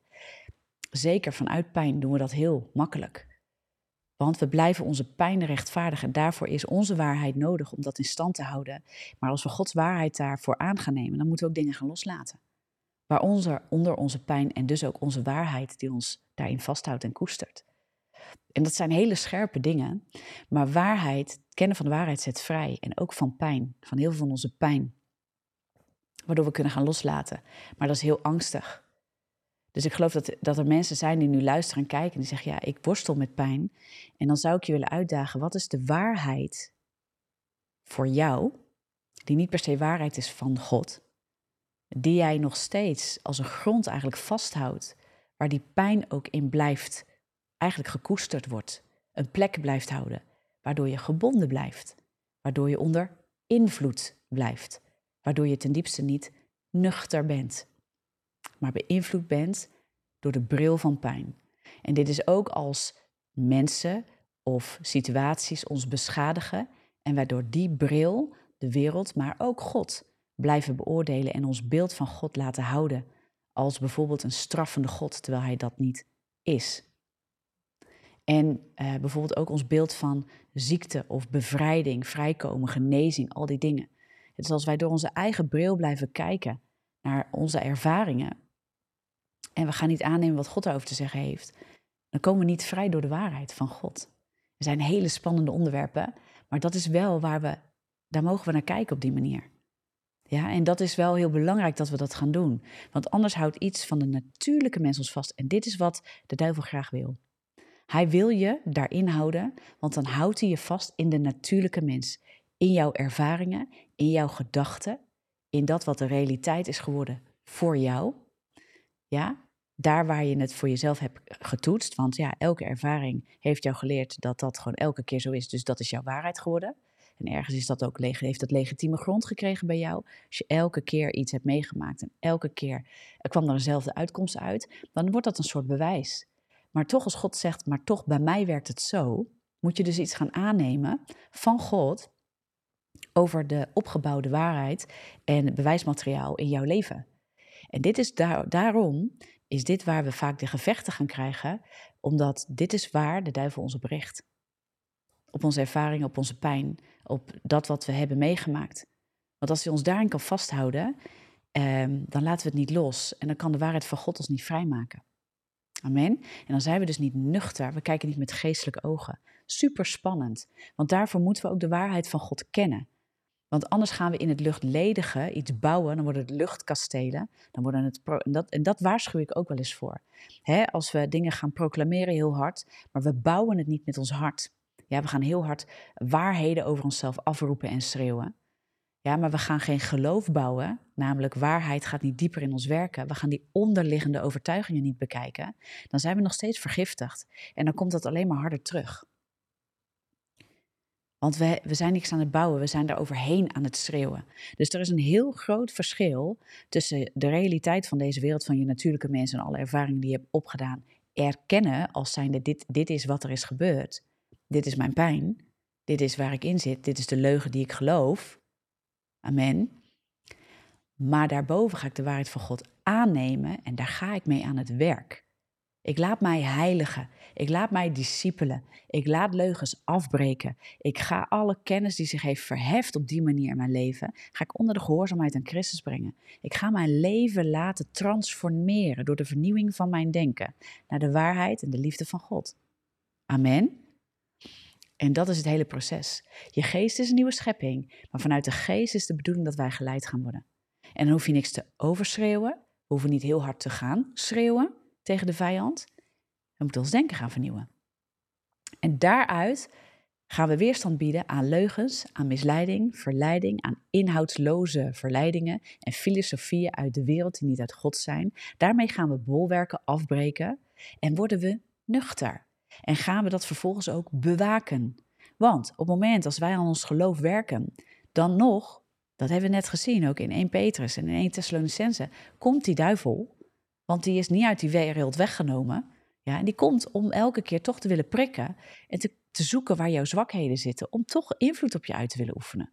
A: Zeker vanuit pijn doen we dat heel makkelijk. Want we blijven onze pijn rechtvaardigen. En daarvoor is onze waarheid nodig om dat in stand te houden. Maar als we Gods waarheid daarvoor aan gaan nemen, dan moeten we ook dingen gaan loslaten. Waaronder onder onze pijn en dus ook onze waarheid die ons daarin vasthoudt en koestert. En dat zijn hele scherpe dingen. Maar waarheid, kennen van de waarheid zet vrij. En ook van pijn, van heel veel van onze pijn. Waardoor we kunnen gaan loslaten. Maar dat is heel angstig. Dus ik geloof dat, dat er mensen zijn die nu luisteren en kijken en die zeggen, ja, ik worstel met pijn. En dan zou ik je willen uitdagen, wat is de waarheid voor jou, die niet per se waarheid is van God, die jij nog steeds als een grond eigenlijk vasthoudt, waar die pijn ook in blijft, eigenlijk gekoesterd wordt, een plek blijft houden, waardoor je gebonden blijft, waardoor je onder invloed blijft, waardoor je ten diepste niet nuchter bent, maar beïnvloed bent door de bril van pijn. En dit is ook als mensen of situaties ons beschadigen en waardoor die bril de wereld, maar ook God blijven beoordelen en ons beeld van God laten houden als bijvoorbeeld een straffende God, terwijl hij dat niet is. En eh, bijvoorbeeld ook ons beeld van ziekte of bevrijding, vrijkomen, genezing, al die dingen. Het is als wij door onze eigen bril blijven kijken naar onze ervaringen, en we gaan niet aannemen wat God daarover te zeggen heeft, dan komen we niet vrij door de waarheid van God. Er zijn hele spannende onderwerpen, maar dat is wel waar we, daar mogen we naar kijken op die manier. Ja, en dat is wel heel belangrijk dat we dat gaan doen. Want anders houdt iets van de natuurlijke mens ons vast. En dit is wat de duivel graag wil. Hij wil je daarin houden, want dan houdt hij je vast in de natuurlijke mens. In jouw ervaringen, in jouw gedachten, in dat wat de realiteit is geworden voor jou. Ja, daar waar je het voor jezelf hebt getoetst. Want ja, elke ervaring heeft jou geleerd dat dat gewoon elke keer zo is. Dus dat is jouw waarheid geworden. En ergens is dat ook, heeft dat legitieme grond gekregen bij jou. Als je elke keer iets hebt meegemaakt en elke keer er kwam er eenzelfde uitkomst uit, dan wordt dat een soort bewijs. Maar toch als God zegt, maar toch bij mij werkt het zo, moet je dus iets gaan aannemen van God over de opgebouwde waarheid en bewijsmateriaal in jouw leven. En dit is daar, daarom is dit waar we vaak de gevechten gaan krijgen, omdat dit is waar de duivel ons op richt. Op onze ervaring, op onze pijn, op dat wat we hebben meegemaakt. Want als hij ons daarin kan vasthouden, ehm, dan laten we het niet los. En dan kan de waarheid van God ons niet vrijmaken. Amen. En dan zijn we dus niet nuchter, we kijken niet met geestelijke ogen. Super spannend, want daarvoor moeten we ook de waarheid van God kennen. Want anders gaan we in het luchtledige iets bouwen, dan worden het luchtkastelen. Dan worden het en, dat, waarschuw ik ook wel eens voor. als we dingen gaan proclameren heel hard, maar we bouwen het niet met ons hart. Ja, we gaan heel hard waarheden over onszelf afroepen en schreeuwen. Ja, maar we gaan geen geloof bouwen, namelijk waarheid gaat niet dieper in ons werken. We gaan die onderliggende overtuigingen niet bekijken. Dan zijn we nog steeds vergiftigd. En dan komt dat alleen maar harder terug. Want we, we zijn niks aan het bouwen, we zijn daar overheen aan het schreeuwen. Dus er is een heel groot verschil tussen de realiteit van deze wereld, van je natuurlijke mensen en alle ervaringen die je hebt opgedaan, erkennen als zijnde dit, dit is wat er is gebeurd, dit is mijn pijn, dit is waar ik in zit, dit is de leugen die ik geloof. Amen. Maar daarboven ga ik de waarheid van God aannemen en daar ga ik mee aan het werk. Ik laat mij heiligen. Ik laat mij discipelen. Ik laat leugens afbreken. Ik ga alle kennis die zich heeft verheft op die manier in mijn leven, ga ik onder de gehoorzaamheid aan Christus brengen. Ik ga mijn leven laten transformeren door de vernieuwing van mijn denken naar de waarheid en de liefde van God. Amen. En dat is het hele proces. Je geest is een nieuwe schepping, maar vanuit de geest is de bedoeling dat wij geleid gaan worden. En dan hoef je niks te overschreeuwen, we hoeven niet heel hard te gaan schreeuwen tegen de vijand. We moeten ons denken gaan vernieuwen. En daaruit gaan we weerstand bieden aan leugens, aan misleiding, verleiding, aan inhoudsloze verleidingen en filosofieën uit de wereld die niet uit God zijn. Daarmee gaan we bolwerken afbreken en worden we nuchter. En gaan we dat vervolgens ook bewaken. Want op het moment als wij aan ons geloof werken, dan nog, dat hebben we net gezien ook in 1 Petrus en in 1 Thessalonicense, komt die duivel, want die is niet uit die wereld weggenomen. Ja, en die komt om elke keer toch te willen prikken en te, te zoeken waar jouw zwakheden zitten, om toch invloed op je uit te willen oefenen.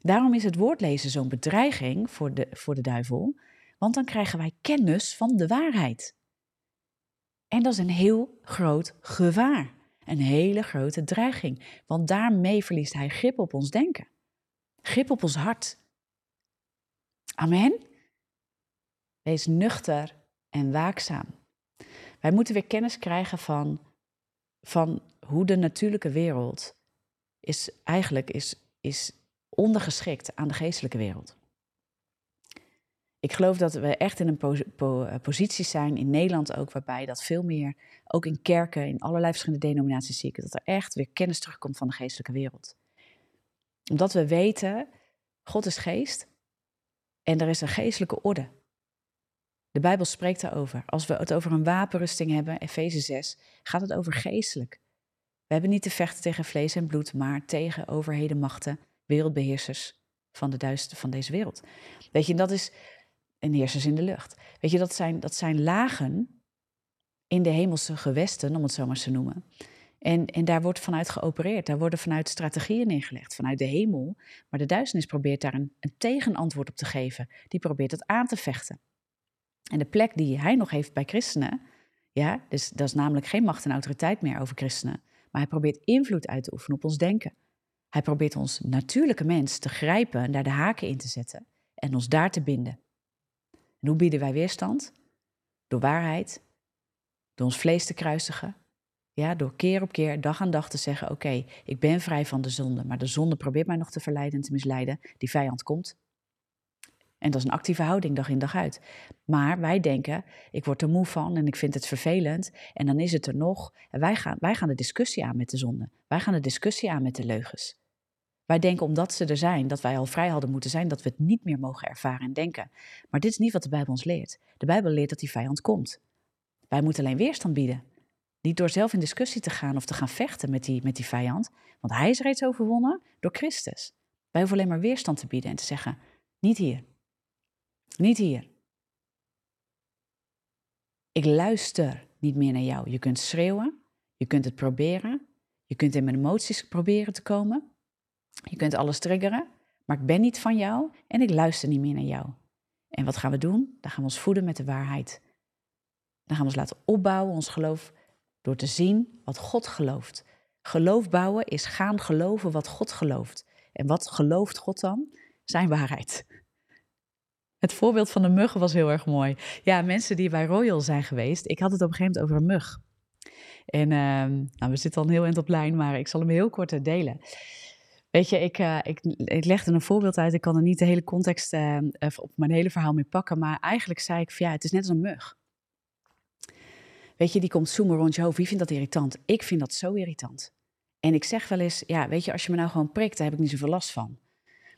A: Daarom is het woordlezen zo'n bedreiging voor de, voor de duivel, want dan krijgen wij kennis van de waarheid. En dat is een heel groot gevaar, een hele grote dreiging, want daarmee verliest hij grip op ons denken, grip op ons hart. Amen. Wees nuchter en waakzaam. Wij moeten weer kennis krijgen van, van hoe de natuurlijke wereld is, eigenlijk is, is ondergeschikt aan de geestelijke wereld. Ik geloof dat we echt in een eh, positie zijn, in Nederland ook, waarbij dat veel meer, ook in kerken, in allerlei verschillende denominaties zie ik, dat er echt weer kennis terugkomt van de geestelijke wereld. Omdat we weten, God is geest en er is een geestelijke orde. De Bijbel spreekt daarover. Als we het over een wapenrusting hebben, Efeze 6, gaat het over geestelijk. We hebben niet te vechten tegen vlees en bloed, maar tegen overheden, machten, wereldbeheersers van de duister van deze wereld. Weet je, dat is en heersers in de lucht. Weet je, dat zijn, dat zijn lagen in de hemelse gewesten, om het zo maar te noemen. En, en daar wordt vanuit geopereerd. Daar worden vanuit strategieën neergelegd, vanuit de hemel. Maar de duisternis probeert daar een, een tegenantwoord op te geven. Die probeert het aan te vechten. En de plek die hij nog heeft bij christenen, ja, dus dat is namelijk geen macht en autoriteit meer over christenen. Maar hij probeert invloed uit te oefenen op ons denken. Hij probeert ons natuurlijke mens te grijpen en daar de haken in te zetten en ons daar te binden. En hoe bieden wij weerstand? Door waarheid, door ons vlees te kruisigen. Ja, door keer op keer, dag aan dag te zeggen: Oké, ik ben vrij van de zonde, maar de zonde probeert mij nog te verleiden en te misleiden. Die vijand komt. En dat is een actieve houding dag in dag uit. Maar wij denken: Ik word er moe van en ik vind het vervelend. En dan is het er nog. En wij gaan, wij gaan de discussie aan met de zonde. Wij gaan de discussie aan met de leugens. Wij denken omdat ze er zijn, dat wij al vrij hadden moeten zijn, dat we het niet meer mogen ervaren en denken. Maar dit is niet wat de Bijbel ons leert. De Bijbel leert dat die vijand komt. Wij moeten alleen weerstand bieden. Niet door zelf in discussie te gaan of te gaan vechten met die, met die vijand, want hij is reeds overwonnen door Christus. Wij hoeven alleen maar weerstand te bieden en te zeggen: niet hier. Niet hier. Ik luister niet meer naar jou. Je kunt schreeuwen, je kunt het proberen, je kunt in mijn emoties proberen te komen. Je kunt alles triggeren, maar ik ben niet van jou en ik luister niet meer naar jou. En wat gaan we doen? Dan gaan we ons voeden met de waarheid. Dan gaan we ons laten opbouwen, ons geloof, door te zien wat God gelooft. Geloof bouwen is gaan geloven wat God gelooft. En wat gelooft God dan? Zijn waarheid. Het voorbeeld van de muggen was heel erg mooi. Ja, mensen die bij Royal zijn geweest, ik had het op een gegeven moment over een mug. En uh, nou, we zitten een heel eind op lijn, maar ik zal hem heel kort delen. Weet je, ik, uh, ik, ik legde een voorbeeld uit. Ik kan er niet de hele context uh, op mijn hele verhaal mee pakken. Maar eigenlijk zei ik van ja, het is net als een mug. Weet je, die komt zoomen rond je hoofd. Wie vindt dat irritant? Ik vind dat zo irritant. En ik zeg wel eens, ja, weet je, als je me nou gewoon prikt, daar heb ik niet zoveel last van.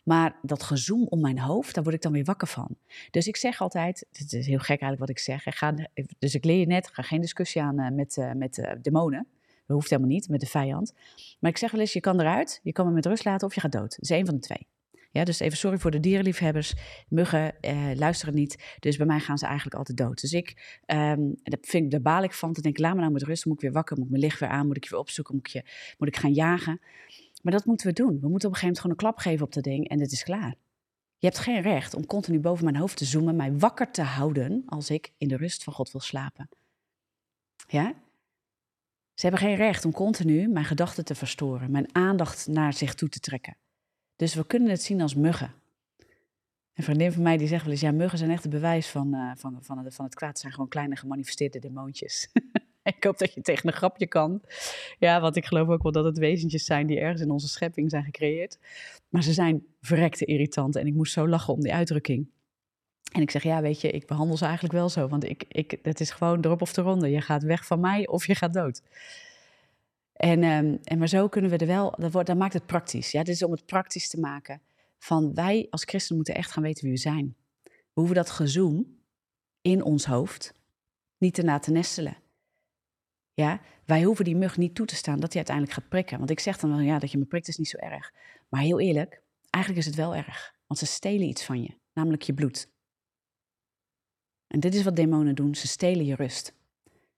A: Maar dat gezoem om mijn hoofd, daar word ik dan weer wakker van. Dus ik zeg altijd, het is heel gek eigenlijk wat ik zeg. Ik ga, dus ik leer je net, ga geen discussie aan uh, met, met demonen. Dat hoeft helemaal niet met de vijand. Maar ik zeg wel eens, je kan eruit, je kan me met rust laten of je gaat dood. Dat is één van de twee. Ja, dus even sorry voor de dierenliefhebbers. Muggen eh, luisteren niet. Dus bij mij gaan ze eigenlijk altijd dood. Dus ik, um, dat vind ik, daar baal ik van. Dan denk ik, laat me nou met rust. moet ik weer wakker. Moet ik mijn licht weer aan. Moet ik je weer opzoeken. Moet ik, je, moet ik gaan jagen. Maar dat moeten we doen. We moeten op een gegeven moment gewoon een klap geven op dat ding. En het is klaar. Je hebt geen recht om continu boven mijn hoofd te zoomen. Mij wakker te houden als ik in de rust van God wil slapen. Ja? Ze hebben geen recht om continu mijn gedachten te verstoren, mijn aandacht naar zich toe te trekken. Dus we kunnen het zien als muggen. Een vriendin van mij die zegt wel eens, ja, muggen zijn echt het bewijs van, van, van, het, van het kwaad. Het zijn gewoon kleine gemanifesteerde demoontjes. [laughs] [laughs] ik hoop dat je tegen een grapje kan. Ja, want ik geloof ook wel dat het wezentjes zijn die ergens in onze schepping zijn gecreëerd. Maar ze zijn verrekte irritant en ik moest zo lachen om die uitdrukking. En ik zeg, ja, weet je, ik behandel ze eigenlijk wel zo. Want ik, ik, het is gewoon erop of de ronde. Je gaat weg van mij of je gaat dood. En, um, en maar zo kunnen we er wel, dat, wordt, dat maakt het praktisch. Ja, dit is om het praktisch te maken. Van wij als christen moeten echt gaan weten wie we zijn. We hoeven dat gezoem in ons hoofd niet te na te nestelen. Ja, wij hoeven die mug niet toe te staan dat hij uiteindelijk gaat prikken. Want ik zeg dan wel, ja, dat je me prikt is niet zo erg. Maar heel eerlijk, eigenlijk is het wel erg. Want ze stelen iets van je, namelijk je bloed. En dit is wat demonen doen. Ze stelen je rust.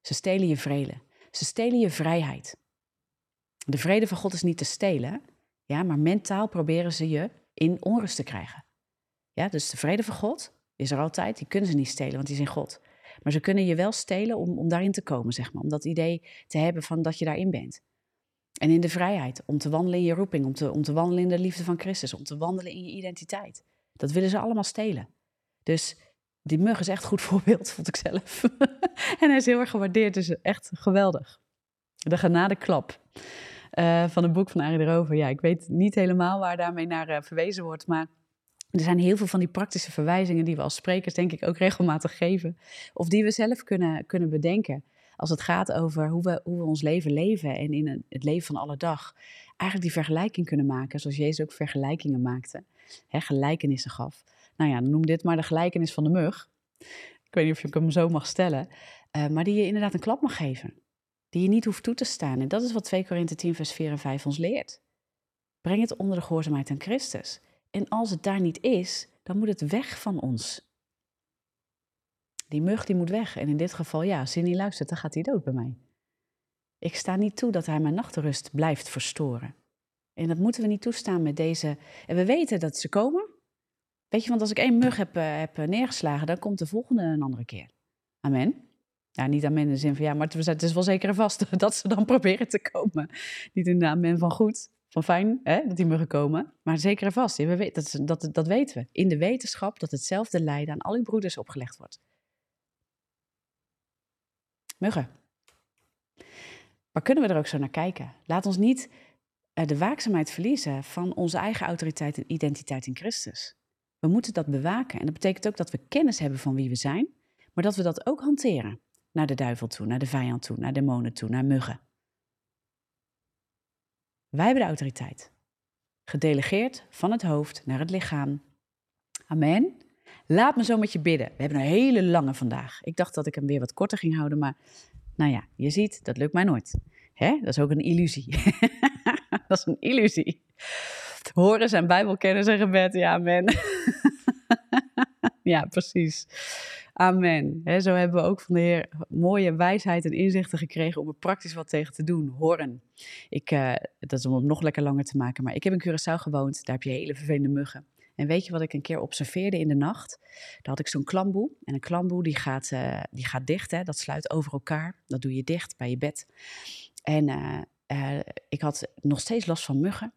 A: Ze stelen je vrede. Ze stelen je vrijheid. De vrede van God is niet te stelen, ja, maar mentaal proberen ze je in onrust te krijgen. Ja, dus de vrede van God is er altijd, die kunnen ze niet stelen, want die is in God. Maar ze kunnen je wel stelen om, om daarin te komen, zeg maar. Om dat idee te hebben van dat je daarin bent. En in de vrijheid, om te wandelen in je roeping, om te, om te wandelen in de liefde van Christus, om te wandelen in je identiteit. Dat willen ze allemaal stelen. Dus die mug is echt een goed [laughs] voorbeeld, vond ik zelf. [laughs] en hij is heel erg gewaardeerd, dus echt geweldig. De genadeklap uh, van het boek van Arie Rover. Ja, ik weet niet helemaal waar daarmee naar uh, verwezen wordt, maar er zijn heel veel van die praktische verwijzingen die we als sprekers denk ik ook regelmatig geven. Of die we zelf kunnen, kunnen bedenken. Als het gaat over hoe we, hoe we ons leven leven en in het leven van alle dag. Eigenlijk die vergelijking kunnen maken, zoals Jezus ook vergelijkingen maakte. Hè, gelijkenissen gaf. Nou ja, noem dit maar de gelijkenis van de mug. Ik weet niet of je hem zo mag stellen. Uh, maar die je inderdaad een klap mag geven. Die je niet hoeft toe te staan. En dat is wat 2 Korinthe 10 vers 4 en 5 ons leert. Breng het onder de gehoorzaamheid aan Christus. En als het daar niet is, dan moet het weg van ons. Die mug die moet weg. En in dit geval, ja, als hij niet luistert, dan gaat hij dood bij mij. Ik sta niet toe dat hij mijn nachtrust blijft verstoren. En dat moeten we niet toestaan met deze. En we weten dat ze komen. Weet je, want als ik één mug heb, uh, heb neergeslagen, dan komt de volgende een andere keer. Amen. Ja, niet amen in de zin van ja, maar het is wel zeker en vast [laughs] dat ze dan proberen te komen. Niet in de amen van goed van fijn hè, dat die muggen komen. Maar zeker en vast, we dat, dat, dat weten we. In de wetenschap dat hetzelfde lijden aan al uw broeders opgelegd wordt. Muggen. Maar kunnen we er ook zo naar kijken? Laat ons niet uh, de waakzaamheid verliezen van onze eigen autoriteit en identiteit in Christus. We moeten dat bewaken. En dat betekent ook dat we kennis hebben van wie we zijn, maar dat we dat ook hanteren. Naar de duivel toe, naar de vijand toe, naar demonen toe, naar muggen. Wij hebben de autoriteit. Gedelegeerd van het hoofd naar het lichaam. Amen. Laat me zo met je bidden. We hebben een hele lange vandaag. Ik dacht dat ik hem weer wat korter ging houden, maar nou ja, je ziet, dat lukt mij nooit. Hè? Dat is ook een illusie. [laughs] dat is een illusie. Horen zijn Bijbelkennis en gebed, ja, amen. [laughs] ja, precies. Amen. zo hebben we ook van de Heer mooie wijsheid en inzichten gekregen om er praktisch wat tegen te doen. Horen. Ik, uh, dat is om het nog lekker langer te maken. Maar ik heb in Curaçao gewoond. Daar heb je hele vervelende muggen. En weet je wat ik een keer observeerde in de nacht? Daar had ik zo'n klamboe. En een klamboe die gaat, uh, die gaat dicht. Hè? Dat sluit over elkaar. Dat doe je dicht bij je bed. En uh, ik had nog steeds last van muggen.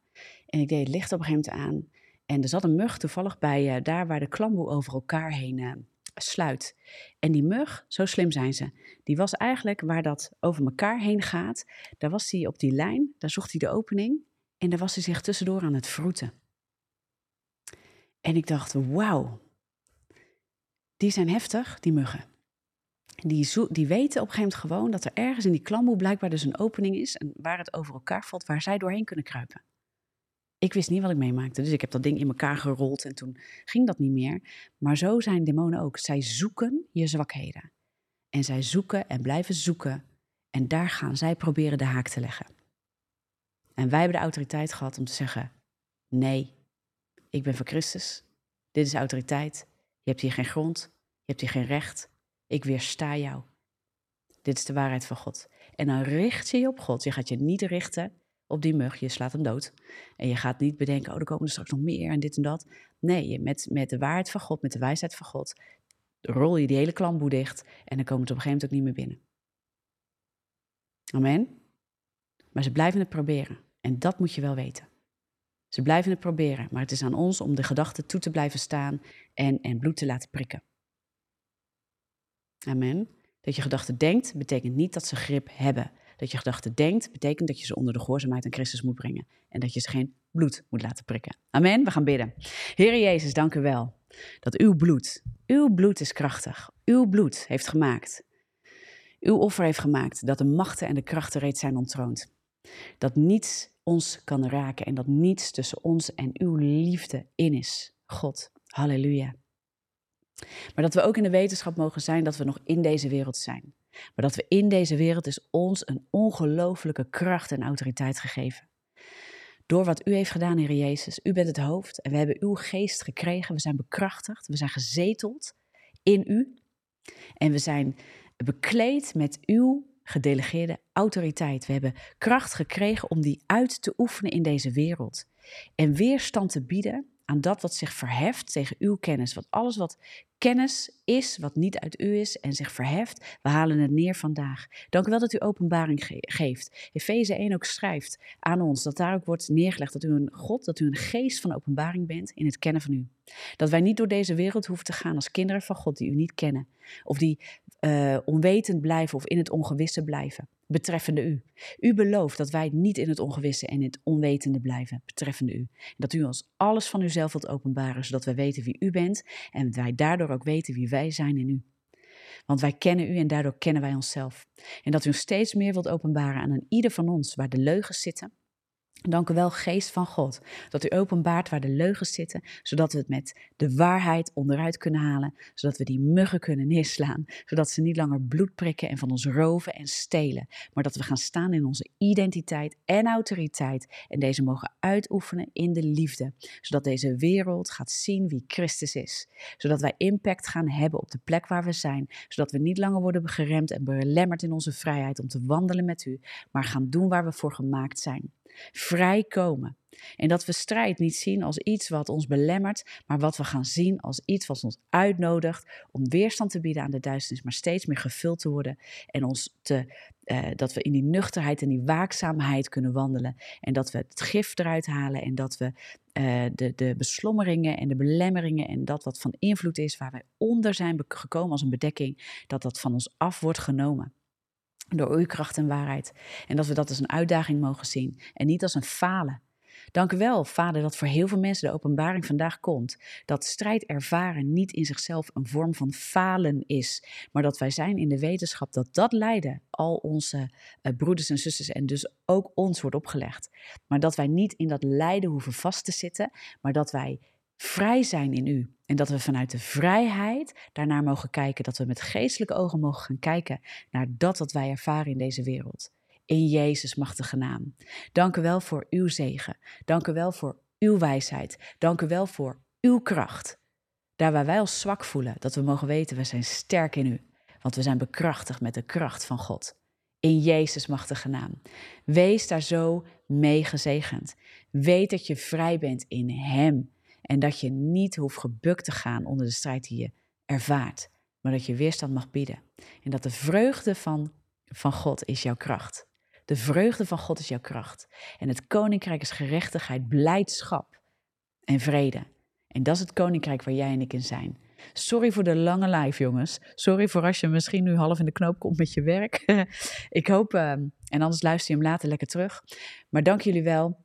A: En ik deed het licht op een gegeven moment aan. En er zat een mug toevallig bij daar waar de klamboe over elkaar heen sluit. En die mug, zo slim zijn ze, die was eigenlijk waar dat over elkaar heen gaat. Daar was hij op die lijn, daar zocht hij de opening en daar was hij zich tussendoor aan het vroeten. En ik dacht, wauw, die zijn heftig, die muggen. Die, die weten op een gegeven moment gewoon dat er ergens in die klamboe blijkbaar dus een opening is en waar het over elkaar valt, waar zij doorheen kunnen kruipen. Ik wist niet wat ik meemaakte, dus ik heb dat ding in elkaar gerold en toen ging dat niet meer. Maar zo zijn demonen ook. Zij zoeken je zwakheden. En zij zoeken en blijven zoeken. En daar gaan zij proberen de haak te leggen. En wij hebben de autoriteit gehad om te zeggen: nee, ik ben voor Christus. Dit is autoriteit. Je hebt hier geen grond. Je hebt hier geen recht. Ik weersta jou. Dit is de waarheid van God. En dan richt je je op God. Je gaat je niet richten op die mug, je slaat hem dood. En je gaat niet bedenken, oh, er komen er straks nog meer en dit en dat. Nee, met, met de waarheid van God, met de wijsheid van God, rol je die hele klamboe dicht en dan komen ze op een gegeven moment ook niet meer binnen. Amen. Maar ze blijven het proberen. En dat moet je wel weten. Ze blijven het proberen, maar het is aan ons om de gedachten toe te blijven staan en, en bloed te laten prikken. Amen. Dat je gedachten denkt, betekent niet dat ze grip hebben. Dat je gedachten denkt, betekent dat je ze onder de gehoorzaamheid aan Christus moet brengen. En dat je ze geen bloed moet laten prikken. Amen. We gaan bidden. Heer Jezus, dank u wel. Dat uw bloed, uw bloed is krachtig. Uw bloed heeft gemaakt. Uw offer heeft gemaakt dat de machten en de krachten reeds zijn ontroond. Dat niets ons kan raken en dat niets tussen ons en uw liefde in is. God, halleluja. Maar dat we ook in de wetenschap mogen zijn dat we nog in deze wereld zijn. Maar dat we in deze wereld is ons een ongelofelijke kracht en autoriteit gegeven. Door wat u heeft gedaan, Heer Jezus. U bent het hoofd en we hebben uw geest gekregen. We zijn bekrachtigd, we zijn gezeteld in u. En we zijn bekleed met uw gedelegeerde autoriteit. We hebben kracht gekregen om die uit te oefenen in deze wereld. En weerstand te bieden aan dat wat zich verheft tegen uw kennis. Want alles wat kennis is, wat niet uit u is en zich verheft, we halen het neer vandaag. Dank u wel dat u openbaring geeft. Efeze 1 ook schrijft aan ons, dat daar ook wordt neergelegd dat u een God, dat u een geest van openbaring bent in het kennen van u. Dat wij niet door deze wereld hoeven te gaan als kinderen van God die u niet kennen. Of die uh, onwetend blijven of in het ongewisse blijven betreffende u. U belooft dat wij niet in het ongewisse en in het onwetende blijven betreffende u. Dat u ons alles van uzelf wilt openbaren, zodat wij weten wie u bent en wij daardoor ook weten wie wij zijn in u. Want wij kennen u en daardoor kennen wij onszelf. En dat u ons steeds meer wilt openbaren aan een ieder van ons waar de leugens zitten Dank u wel, Geest van God, dat u openbaart waar de leugens zitten, zodat we het met de waarheid onderuit kunnen halen, zodat we die muggen kunnen neerslaan, zodat ze niet langer bloed prikken en van ons roven en stelen, maar dat we gaan staan in onze identiteit en autoriteit en deze mogen uitoefenen in de liefde, zodat deze wereld gaat zien wie Christus is, zodat wij impact gaan hebben op de plek waar we zijn, zodat we niet langer worden geremd en belemmerd in onze vrijheid om te wandelen met u, maar gaan doen waar we voor gemaakt zijn vrijkomen. En dat we strijd niet zien als iets wat ons belemmert, maar wat we gaan zien als iets wat ons uitnodigt om weerstand te bieden aan de duisternis, maar steeds meer gevuld te worden en ons te, uh, dat we in die nuchterheid en die waakzaamheid kunnen wandelen en dat we het gif eruit halen en dat we uh, de, de beslommeringen en de belemmeringen en dat wat van invloed is waar wij onder zijn gekomen als een bedekking, dat dat van ons af wordt genomen door uw kracht en waarheid. En dat we dat als een uitdaging mogen zien en niet als een falen. Dank u wel, Vader, dat voor heel veel mensen de openbaring vandaag komt. Dat strijd ervaren niet in zichzelf een vorm van falen is, maar dat wij zijn in de wetenschap dat dat lijden al onze uh, broeders en zusters en dus ook ons wordt opgelegd. Maar dat wij niet in dat lijden hoeven vast te zitten, maar dat wij vrij zijn in u. En dat we vanuit de vrijheid daarnaar mogen kijken, dat we met geestelijke ogen mogen gaan kijken naar dat wat wij ervaren in deze wereld. In Jezus' machtige naam. Dank u wel voor uw zegen. Dank u wel voor uw wijsheid. Dank u wel voor uw kracht. Daar waar wij ons zwak voelen, dat we mogen weten, we zijn sterk in u. Want we zijn bekrachtigd met de kracht van God. In Jezus' machtige naam. Wees daar zo mee gezegend. Weet dat je vrij bent in Hem. En dat je niet hoeft gebukt te gaan onder de strijd die je ervaart, maar dat je weerstand mag bieden. En dat de vreugde van, van God is jouw kracht. De vreugde van God is jouw kracht. En het koninkrijk is gerechtigheid, blijdschap en vrede. En dat is het koninkrijk waar jij en ik in zijn. Sorry voor de lange live, jongens. Sorry voor als je misschien nu half in de knoop komt met je werk. [laughs] ik hoop, uh, en anders luister je hem later lekker terug. Maar dank jullie wel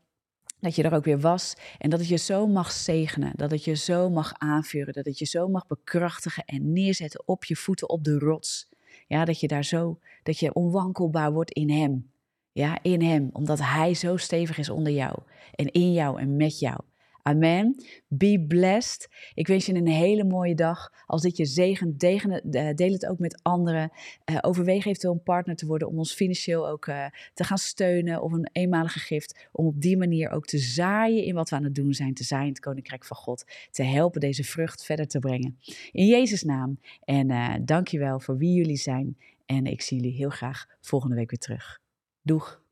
A: dat je er ook weer was en dat het je zo mag zegenen, dat het je zo mag aanvuren, dat het je zo mag bekrachtigen en neerzetten op je voeten op de rots. Ja, dat je daar zo, dat je onwankelbaar wordt in Hem. Ja, in Hem, omdat Hij zo stevig is onder jou en in jou en met jou. Amen. Be blessed. Ik wens je een hele mooie dag. Als dit je zegent, eh, deel het ook met anderen. Uh, overweeg eventueel een partner te worden om ons financieel ook uh, te gaan steunen. Of een eenmalige gift. Om op die manier ook te zaaien in wat we aan het doen zijn. Te zaaien het Koninkrijk van God. Te helpen deze vrucht verder te brengen. In Jezus' naam. En uh, dank je wel voor wie jullie zijn. En ik zie jullie heel graag volgende week weer terug. Doeg!